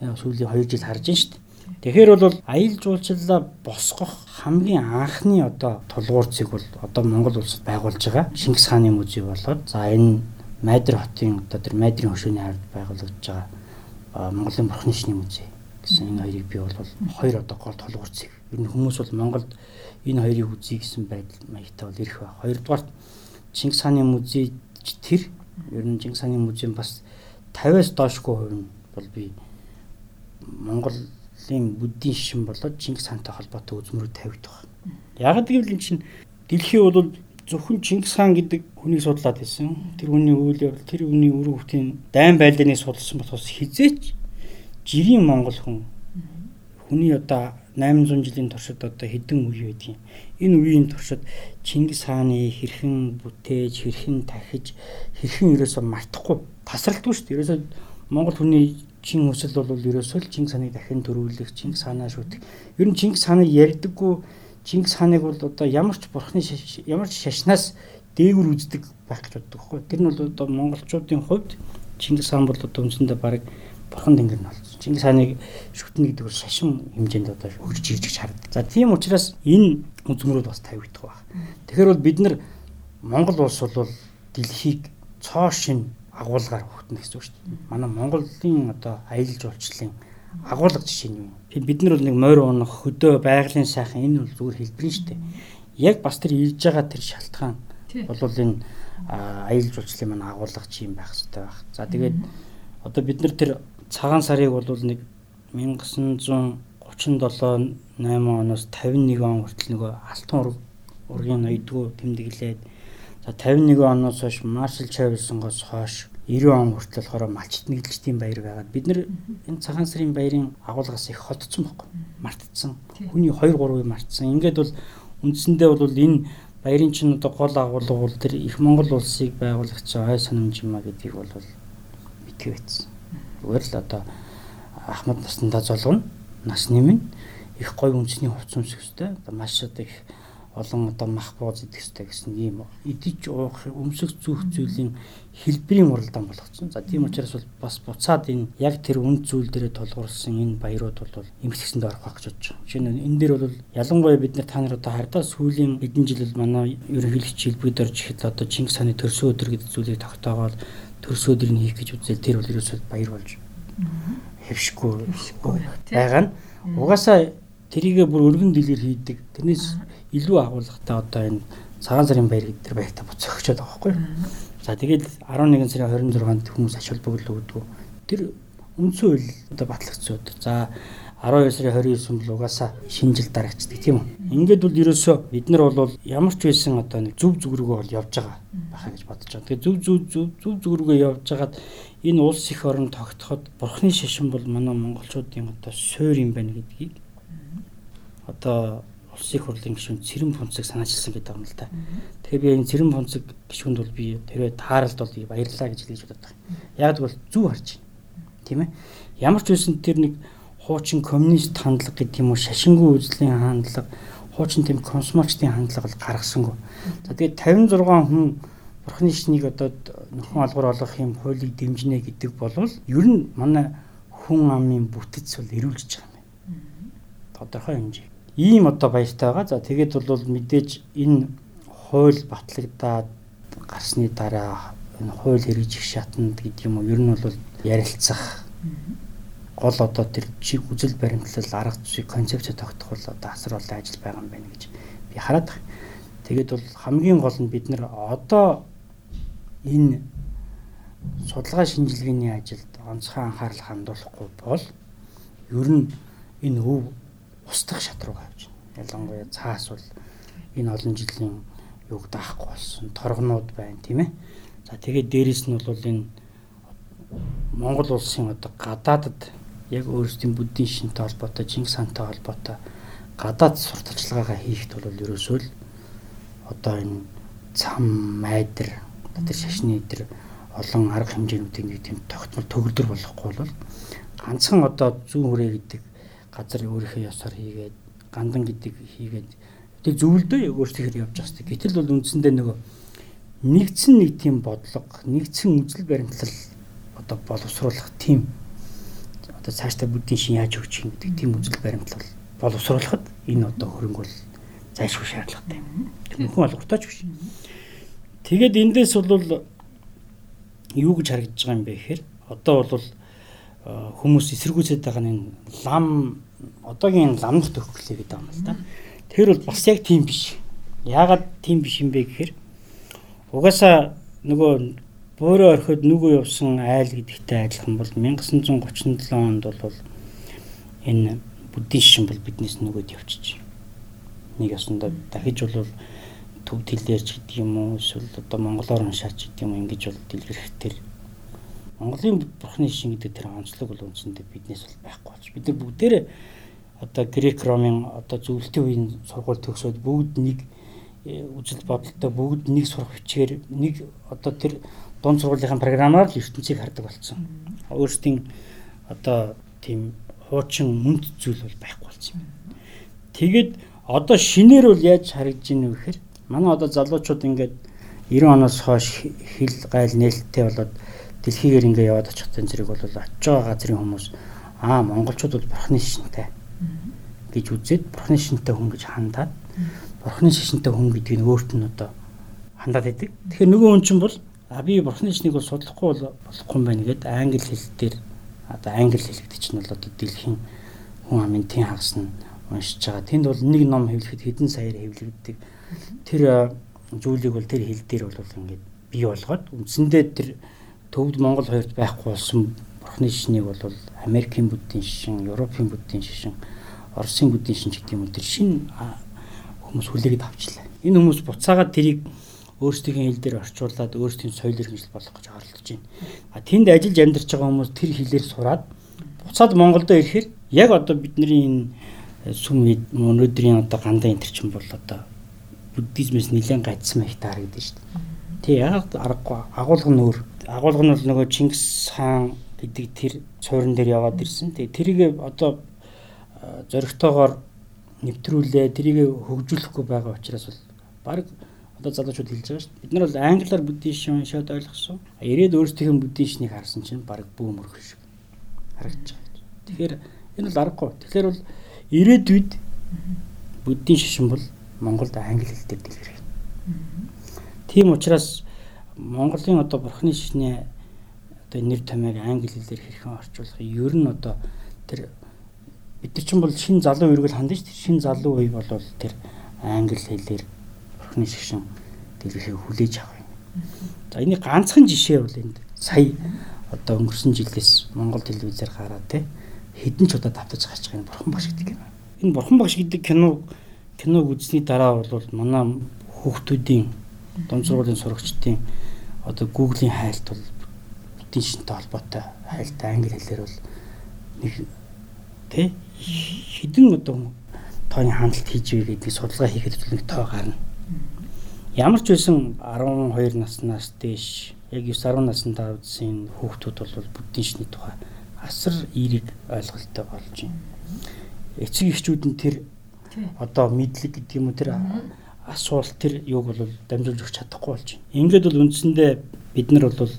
сүүлийн 2 жил харж байна шүү дээ. Тэгэхээр бол аялал жуулчлалаа босгох хамгийн анхны одоо тулгуурцыг бол одоо Монгол улсад байгуулж байгаа Шингис хааны музей болоод за энэ Майдэр хотын одоо тэр Майдрын хөшөөний хард байгуулагдж байгаа Монголын бурхны шний музей гэсэн энэ хоёрыг би бол хоёр одоо гол тулгуурцыг ер нь хүмүүс бол Монголд энэ хоёрыг үзье гэсэн байдал маягтай бол ирэх ба. Хоёрдугаар Чингис хааны музей тэр ер нь Чингис хааны музей бас 50-аас доошгүй хувь нь бол би Монголын бүддийн шишин болоод Чингис хаантай холбоотой үзмөрөд тавигдах. Яг гэвэл эн чинь дэлхий бол зөвхөн Чингис хаан гэдэг хүнийг судлаад байсан. Тэр хүний үйл явдал, тэр хүний өрөө хөвтийн дайн байлдааныг судалсан болохоос хизээч жирийн монгол хүн хүний одоо 800 жилийн туршид одоо хэдэн үе байдгийг. Энэ үеийн туршид Чингис хааны хэрхэн бүтээж, хэрхэн тахиж, хэрхэн ерөөсөө мартахгүй тасралтгүй шүү дээ. Ерөөсөө монгол хүний чин хүсэл бол ерөөсөө л Чингис хааныг дахин төрүүлэх, Чингис хаанаа шүтэх. Ер нь Чингис хааныг ярьдаггүй Чингис хааныг бол одоо ямар ч бурхны ямар ч шашнаас дээгүр үздэг байх гэж боддог хгүй. Тэр нь бол одоо монголчуудын хувьд Чингис хаан бол одоо үндсэндээ баг бурхан тэнгэр нь болсон. Чингис хааныг шүтнэ гэдэг бол шашин хэмжээнд одоо хөгжиж ирж гэж харагдав. За тийм учраас энэ үзмөрүүд бас тавигдах баг. Тэгэхээр бол бид нар Монгол улс бол дэлхийг цоо шин агуулгаар хөтнө гэсэн үг шүү дээ. Манай Монголын одоо аялал жуулчлалын агуулга жишээ нь юм. Бид нар бол нэг морь унах, хөдөө байгалийн сайхан энэ бол зүгээр хэлбэр нь шүү дээ. Яг бас тэр илж байгаа тэр шалтгаан бол энэ аялал жуулчлалын манай агуулга чи юм байх хэрэгтэй байх. За тэгээд одоо бид нар тэр цагаан сарыг бол нэг 1937 8 оноос 51 он хүртэл нөгөө алтан ураг ургийн ноёдгүй тэмдэглээд За 51 оноос хойш Маршал Чавилсонгоос хойш 90 он хүртэл болохоор малчит нэглэгчдийн баяр байгаад бид нар энэ цагаан сарын баярын агуулгаас их хотцсон байхгүй мартцсан. Хүний 2 3 мартсан. Ингээд бол үндсэндээ бол энэ баярын чинь одоо гол агуулга бол тэр их Монгол улсыг байгуулагч ой санамж юма гэдгийг бол мэдээ байсан. Зүгээр л одоо Ахмад наснда золгоно нас нэмэн их гой үндэсний хувц өмсөхтэй маш одоо их олон одоо мах бууз идэх хэрэгтэй гэсэн ийм идэж уух өмсөх зүүх зүйлийн хэлбэрийн уралдаан болгоцсон. За тийм учраас бол бас буцаад энэ яг тэр үнд зүйл дээрээ тулгуурласан энэ баярууд бол эмгэгсэнд орох байх гэж бодож байгаа. Жишээ нь энэ дээр бол ялангуяа бид нар та нар одоо хардаа сүүлийн хэдэн жил бол манай ерөнхийлөгч хэлбэрүүд орж ихэд одоо Чингис хааны төрсөн өдөр гэдэг зүйлийг тогтоогоод төрсөн өдрийг хийх гэж үзэл тэр бол ерөөсөө баяр болж хэвшгүй байгаа нь угаасаа тэрийгэ бүр өргөн дэлгэр хийдэг. Тэрнээс илүү агуулгатай одоо энэ цагаан сарын баяр гэдэг тэр баяртаа буцах өгчөөд байгаа байхгүй. За тэгээд 11 сарын 26-нд хүмүүс ачаал бүгд өгдөг. Тэр үндсэн үйл одоо батлагдсан өдөр. За 12 сарын 29-нд бол угаасаа шинэ жил дарагчдаг тийм үү. Ингээд бол ерөөсөө бид нар бол ямар ч байсан одоо нэг зүв зүг рүүгээ бол явж байгаа байхаа гэж бодож байгаа. Тэгээ зүв зүв зүв зүв зүг рүүгээ явж хагаад энэ улс их орон тогтоход бурхны шашин бол манай монголчуудын одоо суур юм байна гэдгийг одоо улсын хурлын гишүүн цэрэн фунцыг санаачилсан гэдэг юм л та. Тэгэхээр би энэ цэрэн фунцыг гишүүнд бол би тэрвээ тааралд бол баярлаа гэж хэлж бодод байгаа. Яг бол зүв харж байна. Тийм ээ. Ямар ч үсэн тэр нэг хуучин коммунист хандлага гэдэг юм уу шашингүй үзлийн хандлага, хуучин тийм консумерчдын хандлага бол гаргасангүй. За тэгээд 56 хүн бурхны шнийг одоо нөхөн алгуур олох юм хуулийг дэмжинэ гэдэг бол ер нь манай хүн амын бүтэц бол ирүүлж байгаа юм. Тодорхой хэмжээ ийм одоо баяртай байгаа. За тэгээд бол мэдээж энэ хууль батлагдаад гарсны дараа энэ хууль хэрэгжих шатнд гэдэг юм уу ер нь бол ярилцах гол одоо тэр чиг үзэл баримтлал арга зүй концепц тогтох бол одоо асар олон ажил байгаа юм байна гэж би хараад байна. Тэгээд бол хамгийн гол нь бид нар одоо энэ судалгаа шинжилгээний ажилд онцгой анхаарал хандуулахгүй бол ер нь энэ өв устдах шат руу гавж байна. Ялангуяа цаас бол энэ олон жилийн юг даахгүй болсон торгонууд байна тийм ээ. За тэгээд дээрэс нь бол энэ Монгол улсын одоо гадаадд яг өөрсдийн буддийн шинтэй холбоотой, Чингис хаантай холбоотой гадаад сурталчилгаагаа хийхэд бол ерөөсөө л одоо энэ цам майдэр тэр шашны тэр олон арга хэмжээнүүдийн нэг тийм тогтмол төгөлдөр болохгүй бол ганцхан одоо зүүн хүрээ гэдэг газар өөрийнхөө ёсоор хийгээд гандан гэдэг хийгээд тэг зөвлөдөө яг өөртөө хэр явж байгаа шүү. Гэтэл бол үндсэндээ нөгөө нэгдсэн нэг тийм бодлого, нэгдсэн үзэл баримтлал одоо боловсруулах тийм одоо цаашдаа бүдгийн шин яаж өгч юм гэдэг тийм үзэл баримтлал боловсруулахад энэ одоо хөрөнгө бол зайлшгүй шаардлагатай юм. Хүн алгартаач биш. Тэгээд эндээс бол юу гэж харагдаж байгаа юм бэ гэхээр одоо бол хүмүүс эсэргүүцээд байгаа нь лам одоогийн ламнах төгөлөө гэдэг юм л да. Тэр бол бас яг тийм биш. Яагаад тийм биш юм бэ гэхээр угаасаа нөгөө бөөрөө орхиод нүгөө явсан айл гэдэгтэй адилхан бол 1937 онд бол энэ буддийн шин бол биднээс нөгөөд явчих. Нэг ясандаа дахиж бол төв тэлээрч гэдэг юм уу эсвэл одоо монголоор уншаач гэдэг юм ингэж бол дэлгэрэх тэр Монголын бурхны шин гэдэг тэр онцлог бол үндсэндээ биднээс бол байхгүй болж. Бид нар бүгдээрээ одоо грек ромын одоо зөвлөлтийн үеийн сургууль төгсөөд бүгд нэг э, үжил бодолтой бүгд нэг сурах бичгээр нэг одоо тэр дунд сургуулийн програмаар л ертөнцийг хардаг болсон. Өөрсдийн одоо тийм хуучин мүнд зүйл бол байхгүй болсон юм. Тэгэд одоо шинээр бол яаж харагдж байна вэ гэхээр манай одоо залуучууд ингээд 90 оноос хойш хил гайл нээлттэй болоод дэлхийгээр ингээд яваад очих зэрэг бол очиж байгаа газрын хүмүүс аа монголчууд бол бурхны шинтэй гэж үзээд бурхны шинтэй хүн гэж хандаад бурхны шишинтэй хүн гэдгийг өөрт нь одоо хандаад байдаг. Тэгэхээр нөгөө хүн чинь бол а би бурхны шишнийг бол судлахгүй бол болохгүй юм байна гэд англи хэл дээр одоо англи хэл гэдэг чинь бол одоо дэлхийн хүн амын тэн хагас нь уншиж байгаа. Тэнд бол нэг ном хэвлэхэд хэдэн саяар хэвлэгддэг. Тэр зүйлийг бол тэр хэл дээр бол ингээд бий болгоод үндсэндээ тэр төвд Монгол хоёрт байхгүй болсон бурхны шишнийг бол Америкийн буддийн шишин, Европын буддийн шишин Оросын бүдийн шинж гэдэг юм тэр шинэ хүмүүс хүлээгээд авчлаа. Энэ хүмүүс буцаагаад тэрийг өөрсдийн хэл дээр орчуулад өөрсдийн соёл иргэншил болгох гэж оролдож байна. А тэнд ажиллаж амьдарч байгаа хүмүүс тэр хэлээр сураад буцаад Монголдо ирэхээр яг одоо бидний энэ сүм өнөөдрийн одоо гандаа энэ чинь бол одоо буддизмээс нэлээд гайцсан байх таа харагдаж шүү дээ. Тэг яг аргагүй агуулга нь өөр. Агуулга нь бол нөгөө Чингис хаан гэдэг тэр суурин дээр яваад ирсэн. Тэгээ тэрийг одоо зоригтойгоор нэвтрүүлээ тэрийг хөгжүүлэхгүй байгаа учраас бол баг одоо залуучууд хэлж байгаа шүү дээ. Бид нар бол англиар буддизм шууд ойлгосон. Ирээд өөрсдийнх нь буддизмыг харсан чинь баг бөөмөр шиг харагдаж байгаа. Тэгэхээр энэ бол аргагүй. Тэгэхээр бол ирээдүйд буддийн шишин бол Монголд англи хэл дээр дэлгэрэх. Тийм учраас Монголын одоо бурхны шишний одоо нэр томьёог англи хэлээр хэрхэн орчуулах ер нь одоо тэр бид нар чинь бол шин залуу үргэл хандаж. Шин залуу үе бол тэр англи хэлээр охины шигшин дэлгэхийг хүлээж авах юм. За энэ ганцхан жишээ бол энд сая одоо өнгөрсөн жилээс Монгол телевизээр гараад те хэдэн ч удаа давтаж гарч байгаа энэ бурхан багш гэдэг кино. Энэ бурхан багш гэдэг кино киног үзсний дараа бол манай хүүхдүүдийн дунд сургуулийн сурагчдын одоо Google-ийн хайлт бол эдийн шинтэй холбоотой хайлт англи хэлээр бол нэг тий хідэн одоо тооны хяналт хийж вэ гэдэг судалгаа хийхэд нэг тоо гарна. Ямар ч байсан 12 наснаас дээш яг 9 10 настай үзсэн хүүхдүүд бол буддийн шний тухай асар эерэг ойлголттой болж байна. Эцэг эхчүүд нь тэр одоо мэдлэг гэдэг юм уу тэр асуулт тэр юуг бол дамжуулж өгч чадахгүй болж байна. Ингээд бол үндсэндээ бид нар бол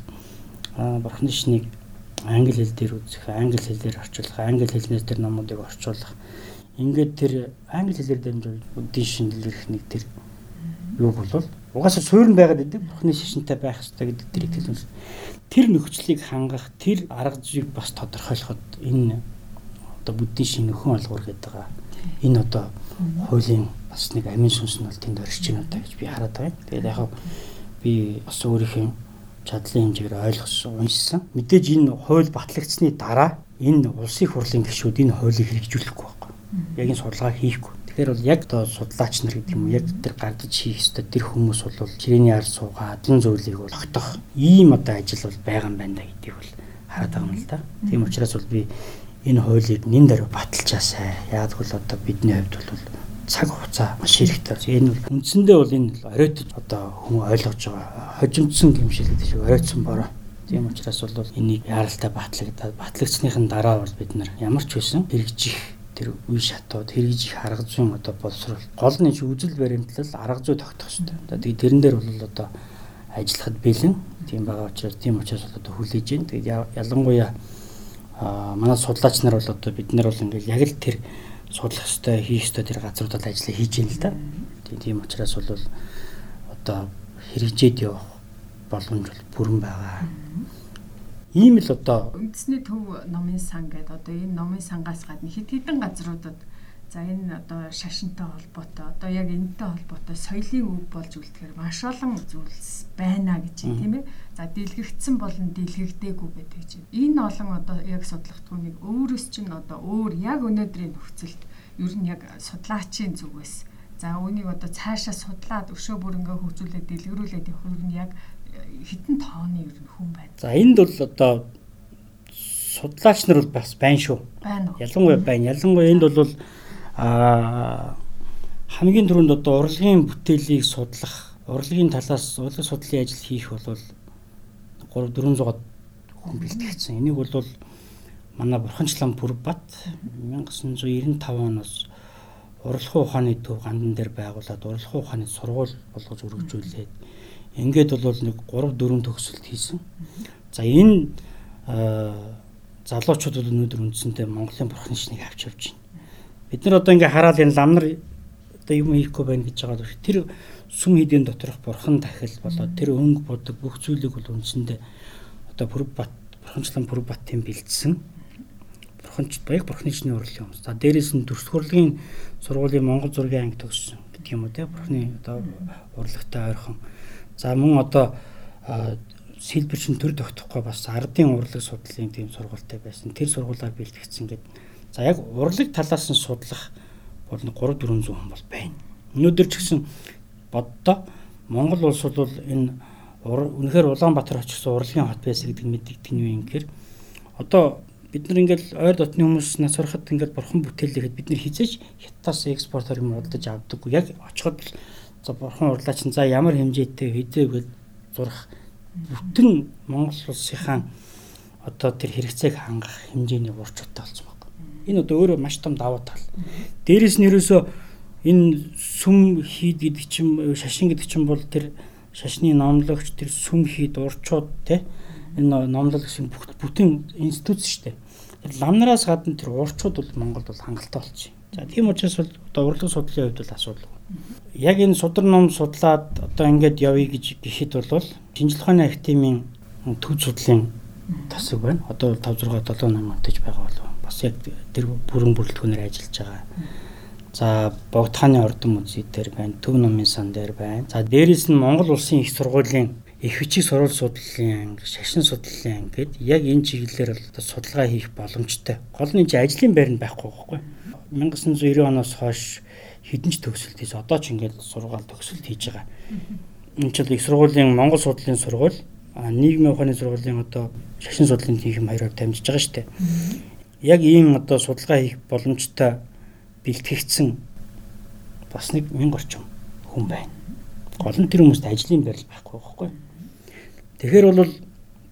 бурхны шнийг англи хэл дээр үзэх, англи хэлээр орчуулах, англи хэлнээс тэр номуудыг орчуулах. Ингээд тэр англи хэлээр дамжуулж буддийн шинэлэрх нэг тэр юу болвол угаасаа суурин байгаад идэв бурхны шишинтэй байх хэрэгтэй гэдэг тэр итгэл тэр нөхцөлийг хангах тэр арга зүйг бас тодорхойлоход энэ одоо буддийн шин нөхөн олгуур гэдэг байгаа. Энэ одоо хуулийн бас нэг амин сүнс нь бол тэнд оршиж байна удаа гэж би хараад байна. Тэгээд яг би бас өөрийнхөө чадлын хэмжээгээр ойлгосон, уншсан. Мэдээж энэ хууль батлагдсны дараа энэ улсын хурлын гишүүд энэ хуулийг хэрэгжүүлэхгүй байхгүй. Яг энэ судалгаа хийхгүй. Тэгэхээр бол яг одоо судлаач нар гэдэг юм яг тэр гардаж хийх ёстой тэр хүмүүс бол чирээний ар суугаад зэн зүйлийг бол огтох ийм одоо ажил бол байгаа юм байна гэдгийг бол хараад байгаа юм л да. Тийм учраас бол би энэ хуулийг нин дээр баталчаасай. Яг бол одоо бидний хувьд бол цаг хугацаа маш хэрэгтэй. Энэ үндсэндээ бол энэ оройтож одоо хүн ойлгож байгаа хожимдсан гэмшил гэдэг шиг оройтсон бороо. Тийм учраас бол энийг яаралтай батлагдаад батлагдсныхын дараа бол бид нар ямар ч байсан хэрэгжих тэр үе шатууд хэрэгж их арга зүйн одоо боловсрол гол нь үзэл баримтлал арга зүй тогтох хэрэгтэй. Одоо тэгээ тэрэн дээр бол одоо ажиллахад бэлэн тийм байгаа учраас тийм учраас бол одоо хүлээж байна. Тэгээд ялангуяа манай судлаач нар бол одоо бид нар бол ингээл яг л тэр судлах хэрэгтэй хийх хэрэгтэй тэр газруудад ажиллаа хийж байна л да. Тийм учраас бол одоо хэрэгжээд явах боломж бол бүрэн байгаа. Ийм л одоо үндэсний төв номын сан гэдэг одоо энэ номын сангаас гадна хэд хэдэн газруудад за энэ одоо шашинтай холбоотой одоо яг энэтэй холбоотой соёлын өв болж үлдэхээр маш олон зүйлс байна гэж тийм ээ. За дэлгэгдсэн болон дэлгэгдээгүй гэдэг чинь. Энэ олон одоо яг судлагдгууныг өөрөөс чинь одоо өөр яг өнөөдрийн нөхцөлд ер нь яг судлаачийн зүгээс за үүнийг одоо цаашаа судлаад өшөө бүрэнгээ хөгжүүлээд дэлгэрүүлээд явах нь яг хитэн тооны хүн байна. За энд бол одоо судлаач нар бол бас байна шүү. Байна уу? Ялангуяа байна. Ялангуяа энд бол а хамгийн түрүүнд одоо урлагийн бүтээлийг судлах, урлагийн талаас урлаг судлалын ажил хийх бол 3 400 хүн бэлтгэгдсэн. Энийг бол манай Бурханчлан Бүрбат 1995 оноос урлагын ухааны төв гандан дээр байгуулад урлагын ухааны сургууль болгож өргөжүүлээд Ингээд бол нэг 3 4 төгсөлт хийсэн. За энэ залуучууд бол өнөөдөр үндсэндээ Монголын бурхан шнийг авч явж байна. Бид нар одоо ингээ хараад энэ лам нар одоо юм хийхгүй байна гэж байгаа л тэр сүм хийдийн доторх бурхан тахил болоод тэр өнгө бодог бүх зүйлийг бол үндсэндээ одоо Бүрбат бурханчлан Бүрбатын бэлдсэн бурханч баяг бурхны шний урлагийн хүмүүс. За дээрээс нь төрсгөрлийн сургуулийн Монгол зургийн анги төгссөн гэдэг юм уу те бурхны одоо урлагтай ойрхон За мөн одоо сэлбэр чин төр тогтохгүй бас ардын урлаг судлалын тийм сургуультай байсан. Тэр сургуулаар бэлтгэгдсэн гэдэг. За яг урлаг талаас нь судлах бол 3 400 хүн бол байна. Өнөөдөр ч гэсэн боддоо Монгол улс бол энэ үнэхээр Улаанбаатар очсон урлагийн хот байсан гэдэг мэддэг нь юу юм гэхээр одоо бид нар ингээл ойр дотны хүмүүс нас ороход ингээл бурхан бүтээлэхэд бид нар хизээж хятадас экспортоор юм уралдаж авдаггүй. Яг очиход за бурхан урлаач за ямар хэмжээтэй хэдээгүй зурх бүтэн Монгол улсынхаа одоо тэр хэрэгцээг хангах хэмжээний урчуудтай болсон байна. Энэ одоо өөрөө маш том давуу тал. Дээрээс нь ерөөсөө энэ сүм хийд гэдэг чинь шашин гэдэг чинь бол тэр шашны номлогч тэр сүм хийд урчууд те энэ номлол гэсэн бүтэн институт шүү дээ. Ламнараас гадна тэр урчууд бол Монголд бол хангалттай болчих. За тийм учраас бол одоо урлаг судлалын хувьд бол асуудал яг энэ судар ном судлаад одоо ингээд явъя гэж гэхэд бол шинжилгээ ухааны академийн төв судлалын тасаг байна. Одоо 5 6 7 8 онтож байгаа бол бас яг тэр бүрэн бүрэлдэхүүнээр ажиллаж байгаа. За богдхааны ордон музей дээр байна, төв номын сан дээр байна. За дээрээс нь Монгол улсын их сургуулийн их бичиг сурвалж судлалын анги, шашин судлалын анги гэд яг энэ чиглэлээр одоо судалгаа хийх боломжтой. Гол нь энэ ажлын байр нь байхгүй байхгүй. 1990 оноос хойш хэдэн ч төгсөлт хийж одоо ч ингээд сургаал төгсөлт хийж байгаа. Энэ ч их сургуулийн Монгол судлалын сургууль, нийгмийн ухааны сургуулийн одоо шашин судлалын тэнхим хоёроор дамжиж байгаа шүү дээ. Яг ийм одоо судалгаа хийх боломжтой бэлтгэгдсэн бас нэг 1000 орчим хүн байна. Гол нь тэр хүмүүст ажлын байр байхгүй байхгүй. Тэгэхээр бол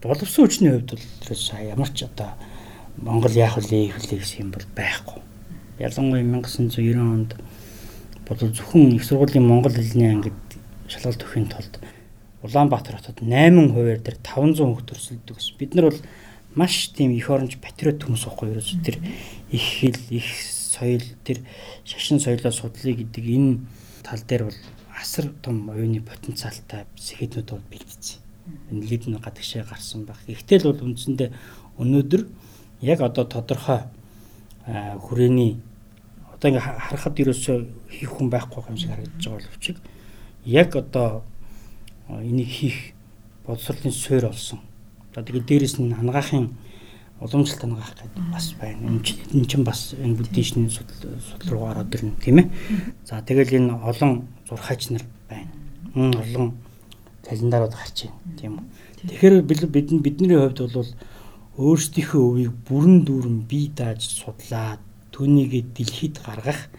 боловсон хүчний хувьд бол тэрс ямар ч одоо Монгол яах вэ их вэ гэсэн юм бол байхгүй. Ялангуяа 1990 онд бол зөвхөн их сургуулийн Монгол хэлний ангид шалгалт өгөхийн тулд Улаанбаатар хотод 8 хувиар дээр 500 хүүхд төрсөлдөг ус. Бид нар бол маш тийм их оронч патриот хүмүүс байхгүй юу? Тэр их хэл, их соёл, тэр шашин соёлоо судлаа гэдэг энэ тал дээр бол асар том оюуны потенциалтай сэхэднүүд бол бэлдсэн энэ лидн гадагшаа гарсан баг. Ихтэл бол үндсэндээ өнөөдөр яг одоо тодорхой хүрээний одоо ингээ харахад ерөөсөө хийх хүн байхгүй юм шиг харагдаж байгаа боловч яг одоо энийг хийх боловсролын суурь олсон. За тэгээд дээрэс нь хангаахын уламжлалт хангаах гэдэг бас байна. Энэ чинь бас энэ буддизмын судал руу ороод ирнэ тийм ээ. За тэгэл энэ олон зурхаач нар байна. Олон календарууд гарч байна тийм үү. Тэгэхээр бид бидний хувьд бол өөрсдийнхөө өвийг бүрэн дүүрэн бие дааж судлаад түүнийг дэлхийд гаргах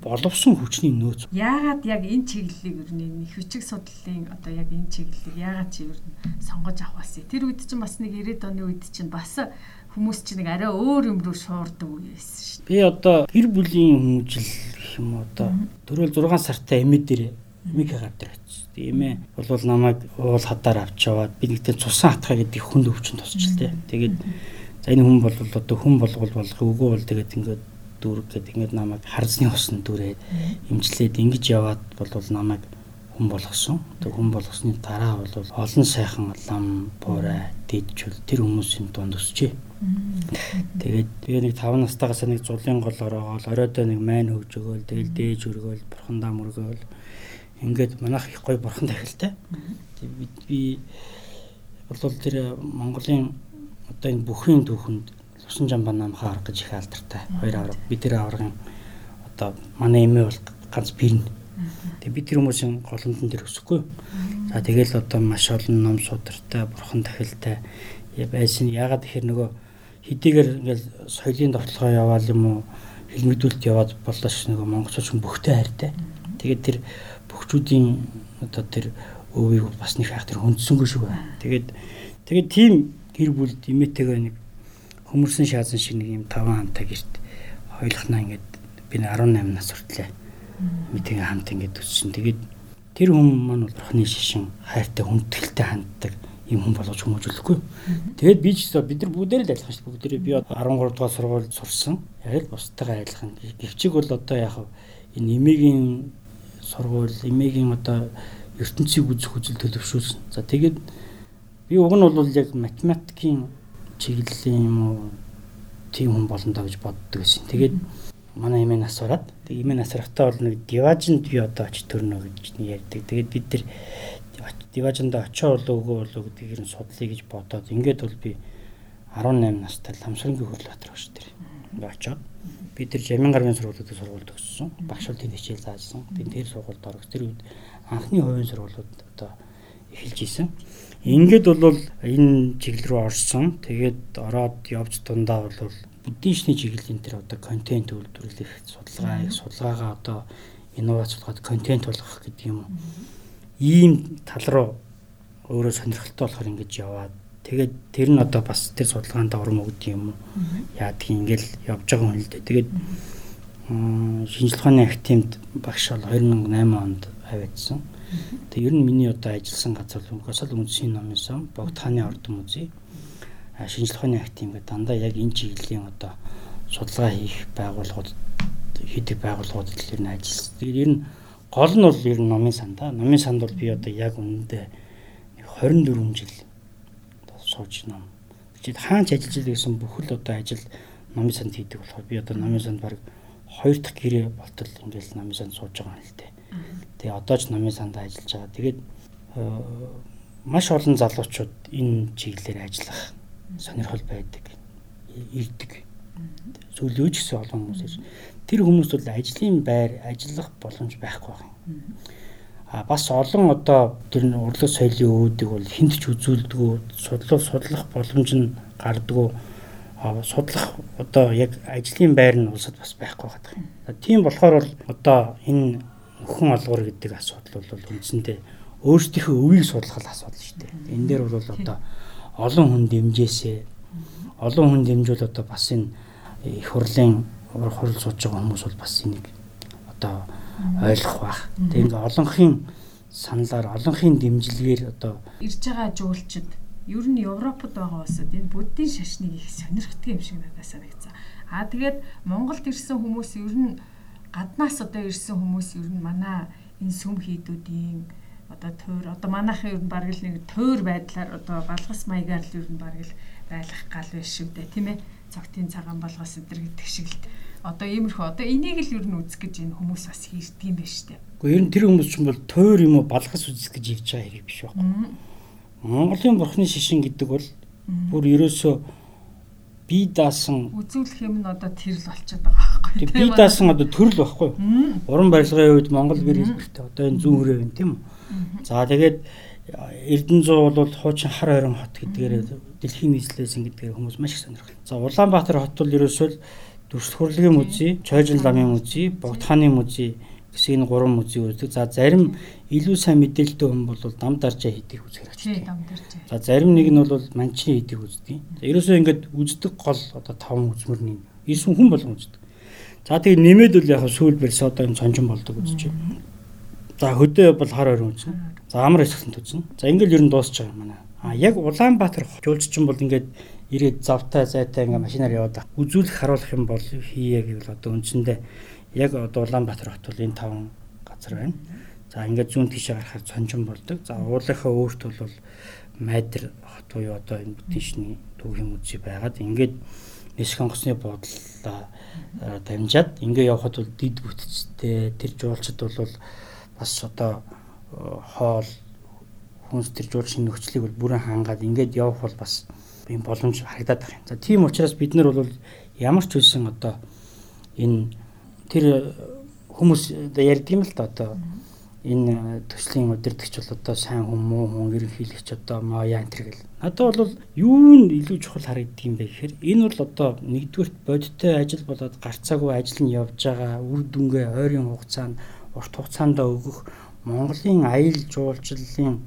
боловсон хүчний нөөц. Яагаад яг энэ чиглэлийг ер нь их хүчиг судлалын одоо яг энэ чиглэлийг яагаад чи ер нь сонгож авах вэ? Тэр үед чинь бас нэг 90-ад оны үед чинь бас хүмүүс чинь нэг арай өөр юм руу шуурдаг байсан шүү дээ. Би одоо гэр бүлийн хүмүүжил гэх юм одоо төрөл 6 сартай эмээ дээр эмээ гардаг Тийм ээ. Болвол намайг уул хадаар авч яваад би нэгтээ цусан хатгаа гэдэг хүнд өвчин тусч л тээ. Тэгээд за энэ хүн бол одоо хүн болгол болох үгүй бол тэгээд ингээд дүүрэг гэдэг. Ингээд намайг харзны усны дүрээд имжлээд ингэж яваад болвол намайг хүн болгосон. Тэг хүн болгосны дараа бол олон сайхан лам, буурай, дэдчүүл тэр хүмүүсийн дунд өсчээ. Тэгээд би нэг 5 настайгаас нэг зулын гол ороогоол оройдоо нэг майн хөвж өгөөл, тэгэл дээж өргөөл, бурхандаа мөргөөл ингээд манайх их гоё бурхан тахилтай. Би бол тэр Монголын одоо энэ бүхний түүхэнд Лусан жамбан намхаа арга гэж их алдартай. Хоёр авраг би тэр аврагын одоо манай эмээ бол ганц бирнэ. Тэгээ би тэр хүмүүсийн голомдон дээр өсөхгүй. За тэгэл одоо маш олон ном судартай, бурхан тахилтай байсан. Ягаад тэгэхээр нөгөө хэдийгээр ингээл соёлын довтлогоо яваал юм уу хэлмэгдүүлэлт яваад боллоо ш нөгөө монголчууд бүхтэй хайртай. Тэгээд тэр хөгчүүдийн одоо тэр өвийг бас нэг хайх тэр хөндсөнгөө шүү. Тэгээд тэгээд тийм гэр бүл имээтэйгээ нэг хөмөрсөн шаазан шиг нэг юм таван хамтаа гэрт хойлохнаа ингээд би 18 нас хүртлээ. Митинг хамт ингээд өссөн. Тэгээд тэр хүн маань бол бурхны шишин хайртай хүндэтгэлтэй ханддаг юм хүн болгож хүмүүжүүлэхгүй. Тэгээд би ч бид нар бүгдээр л адилхан шүү. Бүгдээрээ би 13 дугаар сургууль сурсан. Яг л бустайгаа адилхан. Гэвчиг бол одоо яг энэ эмээгийн сургууль, эмээгийн одоо ертөнцийг үзэх үзэл төлөвшүүлсэн. За тэгээд би уг нь бол яг математикийн чиглэлийн юм уу тийм хүн болно даа гэж боддог байсан. Тэгээд манай эмээ нас ороод тэг эмээ нас орохтаа бол нэг диважинд би одоо очиж төрнө гэж ярьдаг. Тэгээд бид тэр диважинд очоо болоо үгүй болоо гэдгийг нь судлаа гэж бодоод ингээд бол би 18 настай ламсрангийн хөрлөтөр багш тэр. Очоод би тэр Жамин гаргийн сургуулиудад сургууль төгссөн. Багш тэнд хичээл заасан. Тэгээд тэр сургуульд орох. Тэр үед анхны хувийн сургуулиуд одоо эхэлж исэн. Ингээд бол энэ чиглэл рүү орсон. Тэгээд ороод явж дундаа бол буддизмын чиглэлийн тэр одоо контент үйлдвэрлэх судалгаа, судалгаагаа одоо инновац болгоод контент болгох гэдэг юм. Ийм тал руу өөрөө сонирхолтой болохоор ингэж яваад Тэгээд тэр нь одоо бас тэр судалгаанд орон өгд юм уу? Яадаг ингээл явж байгаа хүн л дээ. Тэгээд шинжилгээ ухааны активд багш бол 2008 онд аваадсан. Тэгээд ер нь миний одоо ажилласан газар Госол үндэсний номын сан, Богдхааны ордон музей, шинжилгээ ухааны актив гэдэг дандаа яг энэ чиглэлийн одоо судалгаа хийх байгууллагууд хийдэг байгууллагуудад л ер нь ажилласан. Тэгээд ер нь гол нь бол ер нь номын сан да. Номын санд бол би одоо яг үнэндээ 24 жил сууж ном. Чи хаач ажиллаж байгаа гэсэн бүхэл одоо ажил номын санд хийдэг болохоор би одоо номын санд баг хоёр дахь гэрээ болтол ингээл номын санд сууж байгаа юм л дээ. Тэгээ одоо ч номын санд ажиллаж байгаа. Тэгээд маш олон залуучууд энэ чиглэлээр ажиллах сонирхол байдаг. ирдэг. Зөвлөөж гэсэн олон хүмүүс тэр хүмүүс бол ажлын байр, ажиллах боломж байхгүй байна. А бас олон одоо тэр урлаг соёлын үүдийг бол хинт ч үзүүлдэггүй, судлах судлах боломж нь гардггүй судлах одоо яг ажлын байр нь улсад бас байхгүй байгаа. Тийм болохоор бол одоо энэ өхөн олгор гэдэг асуудал бол үндсэндээ өөрсдийнхөө өвийг судлах асуудал шүү дээ. Энэ дээр бол одоо олон хүн дэмжээсээ олон хүн дэмжүүл одоо бас энэ их хурлын урах хурл сууж байгаа хүмүүс бол бас энийг одоо ойлгох байх. Тэг ингээ олонхын саналаар олонхын дэмжлэгээр одоо ирж байгаа жуулчд ер нь Европод байгаа улсад энэ буддийн шашныг их сонирхдаг юм шиг надад санагцсан. Аа тэгээд Монголд ирсэн хүмүүс ер нь гаднаас одоо ирсэн хүмүүс ер нь манай энэ сүм хийдүүдийн одоо тойр одоо манайхын ер нь бараг л нэг тойр байдлаар одоо балгас маягаар л ер нь бараг л байлах гал биш шүү дээ тийм ээ? Цогтын цагаан балгас өдр гэдэг шиг л одоо иймэрхүү одоо энийг л ер нь үзэх гэж энэ хүмүүс бас хийдэг юм байна шүү дээ. Гэхдээ ер нь тэр хүмүүс ч юм бол тойр юм уу балгас үзэх гэж ирж байгаа хэрэг биш байхгүй. Монголын бурхны шишин гэдэг бол бүр ерөөсөө би даасан үзүүлэх юм нь одоо тэрл болчиход байгаа байхгүй тийм би даасан одоо төрөл байхгүй уран барилгын үед Монгол гэр хэлбэртэй одоо энэ зүүн хүрээ байна тийм үү за тэгээд Эрдэнэзуу бол хуучин хар ойрон хот гэдгээр дэлхийн нийслэлсэн гэдгээр хүмүүс маш их сонирхол. За Улаанбаатар хот бол ерөөсөө Дүрс хурлын музей, Чойжин ламын музей, Богдхааны музей гэсэн энэ гурван музей үүсдэг. За зарим илүү сайн мэдээлэлтэй хүн бол дам даржаа хийдэг үзэх хэрэгтэй. За зарим нэг нь бол манчин хийдэг үздэг. Ерөөсөө ингээд үздэг гол одоо таван үзмэрний 9 хүн болгон үздэг. За тэгээ нэмээд бол яг сүүлбэр содоо юм сонжин болдог үзэж байна. За хөдөө бол хар ойрон үзнэ. За амар эсгэлэнт үзнэ. За ингээд ер нь дуусч байгаа манай. А яг Улаанбаатар жуулччин бол ингээд ирээд завтай зайтай ингээ машинаар яваад үзүүлэх харуулах юм бол хийе гэвэл одоо үндсэндээ яг одоо Улаанбаатар хот бол энэ таван газар байна. За ингээд зүүн тийшээ гарахаар цонжин болдог. За уулынхаа өөрт бол майдэр хот буюу одоо энэ бүтээшний төвийн үзий байгаад ингээд нисэх онгоцны буудлаа дамжаад ингээд явхад бол дид бүтцтэй тэр жуулчд бол бас одоо хоол хүнс тэр жуулчны нөхцөлийг бол бүрэн хангаад ингээд явах бол бас юм боломж харагдаад байна. За тийм учраас бид нар бол ямар ч үсэн одоо энэ тэр хүмүүс ярьд юм л да одоо энэ төслийн удирдахч бол одоо сайн хүн муу хүн ерөнхийлөгч одоо маяа энэ гэл. Надад бол юу нь илүү чухал харагддаг юм бэ гэхээр энэ бол одоо нэгдүгürt бодиттой ажил болоод гарцаагүй ажил нь явж байгаа үр дүнгээ ойрын хугацаанд урт хугацаанд өгөх Монголын аял жуулчлалын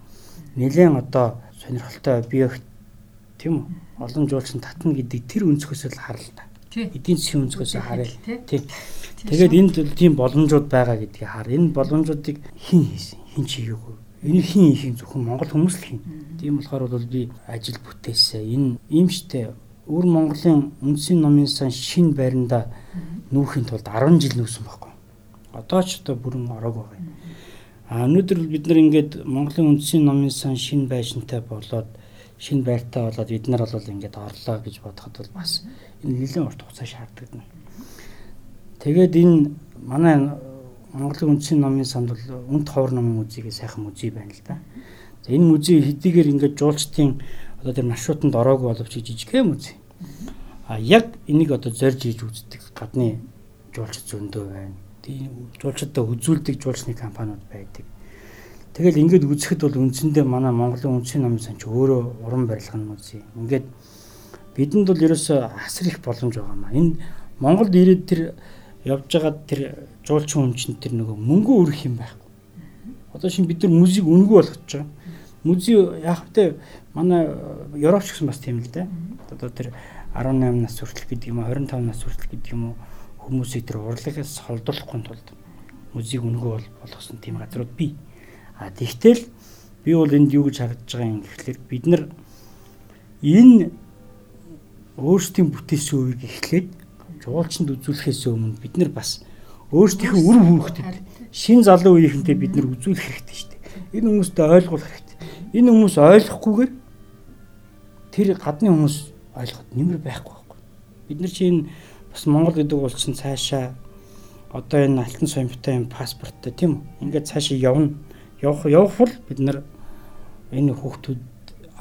нэлээд одоо сонирхолтой объект тийм үү? Олон жуулчин татна гэдэг тэр өнцгөөс л харал та. Эдийн засгийн өнцгөөс харъя. Тийм. Тэгээд энд тийм боломжууд байгаа гэдгийг хар. Энэ боломжуудыг хэн хийсэн? Хэн чигээгүй? Энийг хэн хийх зөвхөн Монгол хүмүүс л хийн. Тийм болохоор бол би ажил бүтээсэ. Энэ ийм штэ өвөр Монголын үндсийн номын сан шин байранда нүүхийн тулд 10 жил нүүсэн байхгүй. Одоо ч одоо бүрэн ороог байгаа. А өнөөдөр бид нар ингээд Монголын үндсийн номын сан шин байшинтай болоод шин байртай болоод бид нар бол ингээд орлоо гэж бодоход бол бас энэ нэлээд урт хугацаа шаарддаг. Тэгээд энэ манай Монголын үндсийн номын санд бол үнт ховор номын музейгээ сайхан музей байна л да. Энэ музей хэдийгээр ингээд жуулчдын одоо тэр маршрутанд ороогүй боловч жижигхэн музей. А яг энийг одоо зорж хийж үздэг гадны жуулчд зөндөө байна. Тийм жуулчдаа үзүүлдэг жуулчны компаниуд байдаг. Тэгэл ингээд үзэхэд бол үндсэндээ манай Монголын үндсийн номын сан ч өөрөө уран барилгын музей. Ингээд бидэнд бол ерөөсөө асар их боломж байгаа маа. Энэ Монголд ирээд тэр явж байгаа тэр жуулчин хүмчэнд тэр нөгөө мөнгө өрөх юм байхгүй. Одоо шин бид нар музейг үнэгүй болгож байгаа. Музей яг тэ манай Европч гэсэн бас тийм л дээ. Одоо тэр 18 нас хүртэл гэдэг юм уу 25 нас хүртэл гэдэг юм уу хүмүүсийг тэр урлагаас холдуулахгүй тулд музейг үнэгүй болгосон тийм газрууд бий. А тэгтэл би бол энд юу гэж харагдаж байгаа юм гэхэлэр бид нар энэ өөрсдийн бүтээсэн үеийг эхлээд жуулчанд үзүүлэхээс өмнө бид нар бас өөрсдийнхөө үр хүүхдэд шин залуу үеийнхэнтэй бид нар үзүүлэх хэрэгтэй шүү дээ. Энэ хүмүүстээ ойлгуулах хэрэгтэй. Энэ хүмүүс ойлгохгүйгээр тэр гадны хүмүүс ойлгоход нэмэр байхгүй байхгүй. Бид нар чинь бас Монгол гэдэг бол чинь цаашаа одоо энэ алтан соёмтой юм паспорттой тийм үү? Ингээд цаашаа явна явах явах бол бид нар энэ хүүхдүүд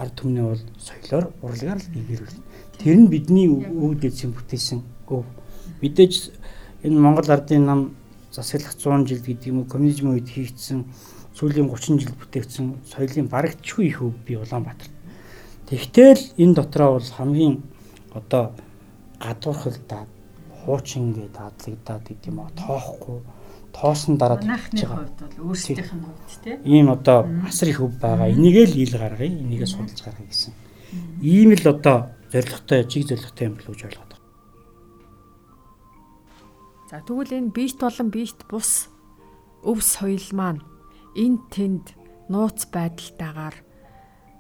ард түмний бол соёлоор урлагаар л нэгэрүүл. Тэр нь бидний өвд эзэн бүтээсэн өв. Мэдээж энэ Монгол ардын нам засаглах 100 жил гэдэг юм уу коммунизм үед хийгдсэн сүүлийн 30 жил бүтээгдсэн соёлын барагдчгүй их өв би Улаанбаатар. Тэгтэл энэ дотроо бол хамгийн одоо гадуурхалдаад хуучин гэдэг дадлагдаад гэдэг юм аа тоохгүй тоосон дараад хийж байгаа. Хувьд бол өөрсдийнх нь хувьд тийм. Ийм одоо асар их өв байгаа. Энийгээ л ил гаргая, энийгээ судалж гаргая гэсэн. Ийм л одоо зоригтой, жиг зоригтой юм л гэж ойлгоод. За тэгвэл энэ биет болон биет бус өв соёл маань энэ тэнд нууц байдалтайгаар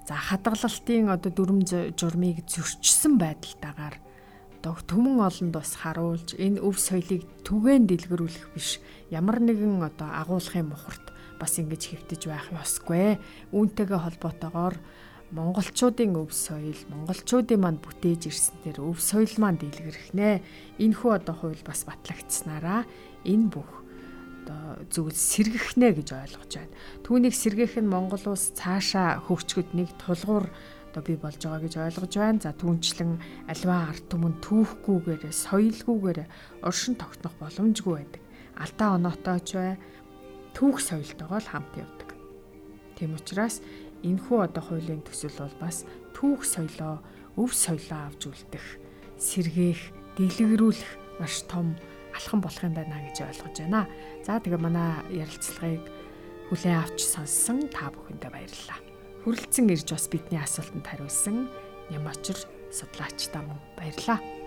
За хадгалалтын одоо дүрм журмыг зөрчсөн байдалтайгаар одоо төмөн олонд бас харуулж энэ өв соёлыг түгээн дэлгэрүүлэх биш ямар нэгэн одоо агуулгын мухарт бас ингэж хэвтэж байх ёсгүй. Үүнтэйгээ холбоотойгоор монголчуудын өв соёл, монголчуудын манд бүтээж ирсэн тэр өв соёл маань дэлгэрэх нэ. Энэхүү одоо хууль бас батлагдсанараа энэ бүх одоо зүйл сэргэх нэ гэж ойлгож байна. Түүнийг сэргээх нь Монгол улс цаашаа хөгжгөд нэг тулгуур одоо бий болж байгаа гэж ойлгож байна. За түүнчлэн альва арт түмэн түүхгүйгээр соёлгүйгээр оршин тогтнох боломжгүй байдаг. Алдаа оноотой ч бай түүх соёлтойгоо л хамт явдаг. Тийм учраас энэхүү одоо хуулийн төсөл бол бас түүх соёлоо, өв соёлоо авч үлдэх, сэргээх, дэлгэрүүлэх маш том алхам болох юм байна гэж ойлгож байна. За тэгээ манай ярилцлагыг хүлээн авч сонссон та бүхэндээ баярлалаа. Хүрэлцэн ирж бас бидний асуултанд хариулсан Нямочр судлаач та мөн баярлалаа.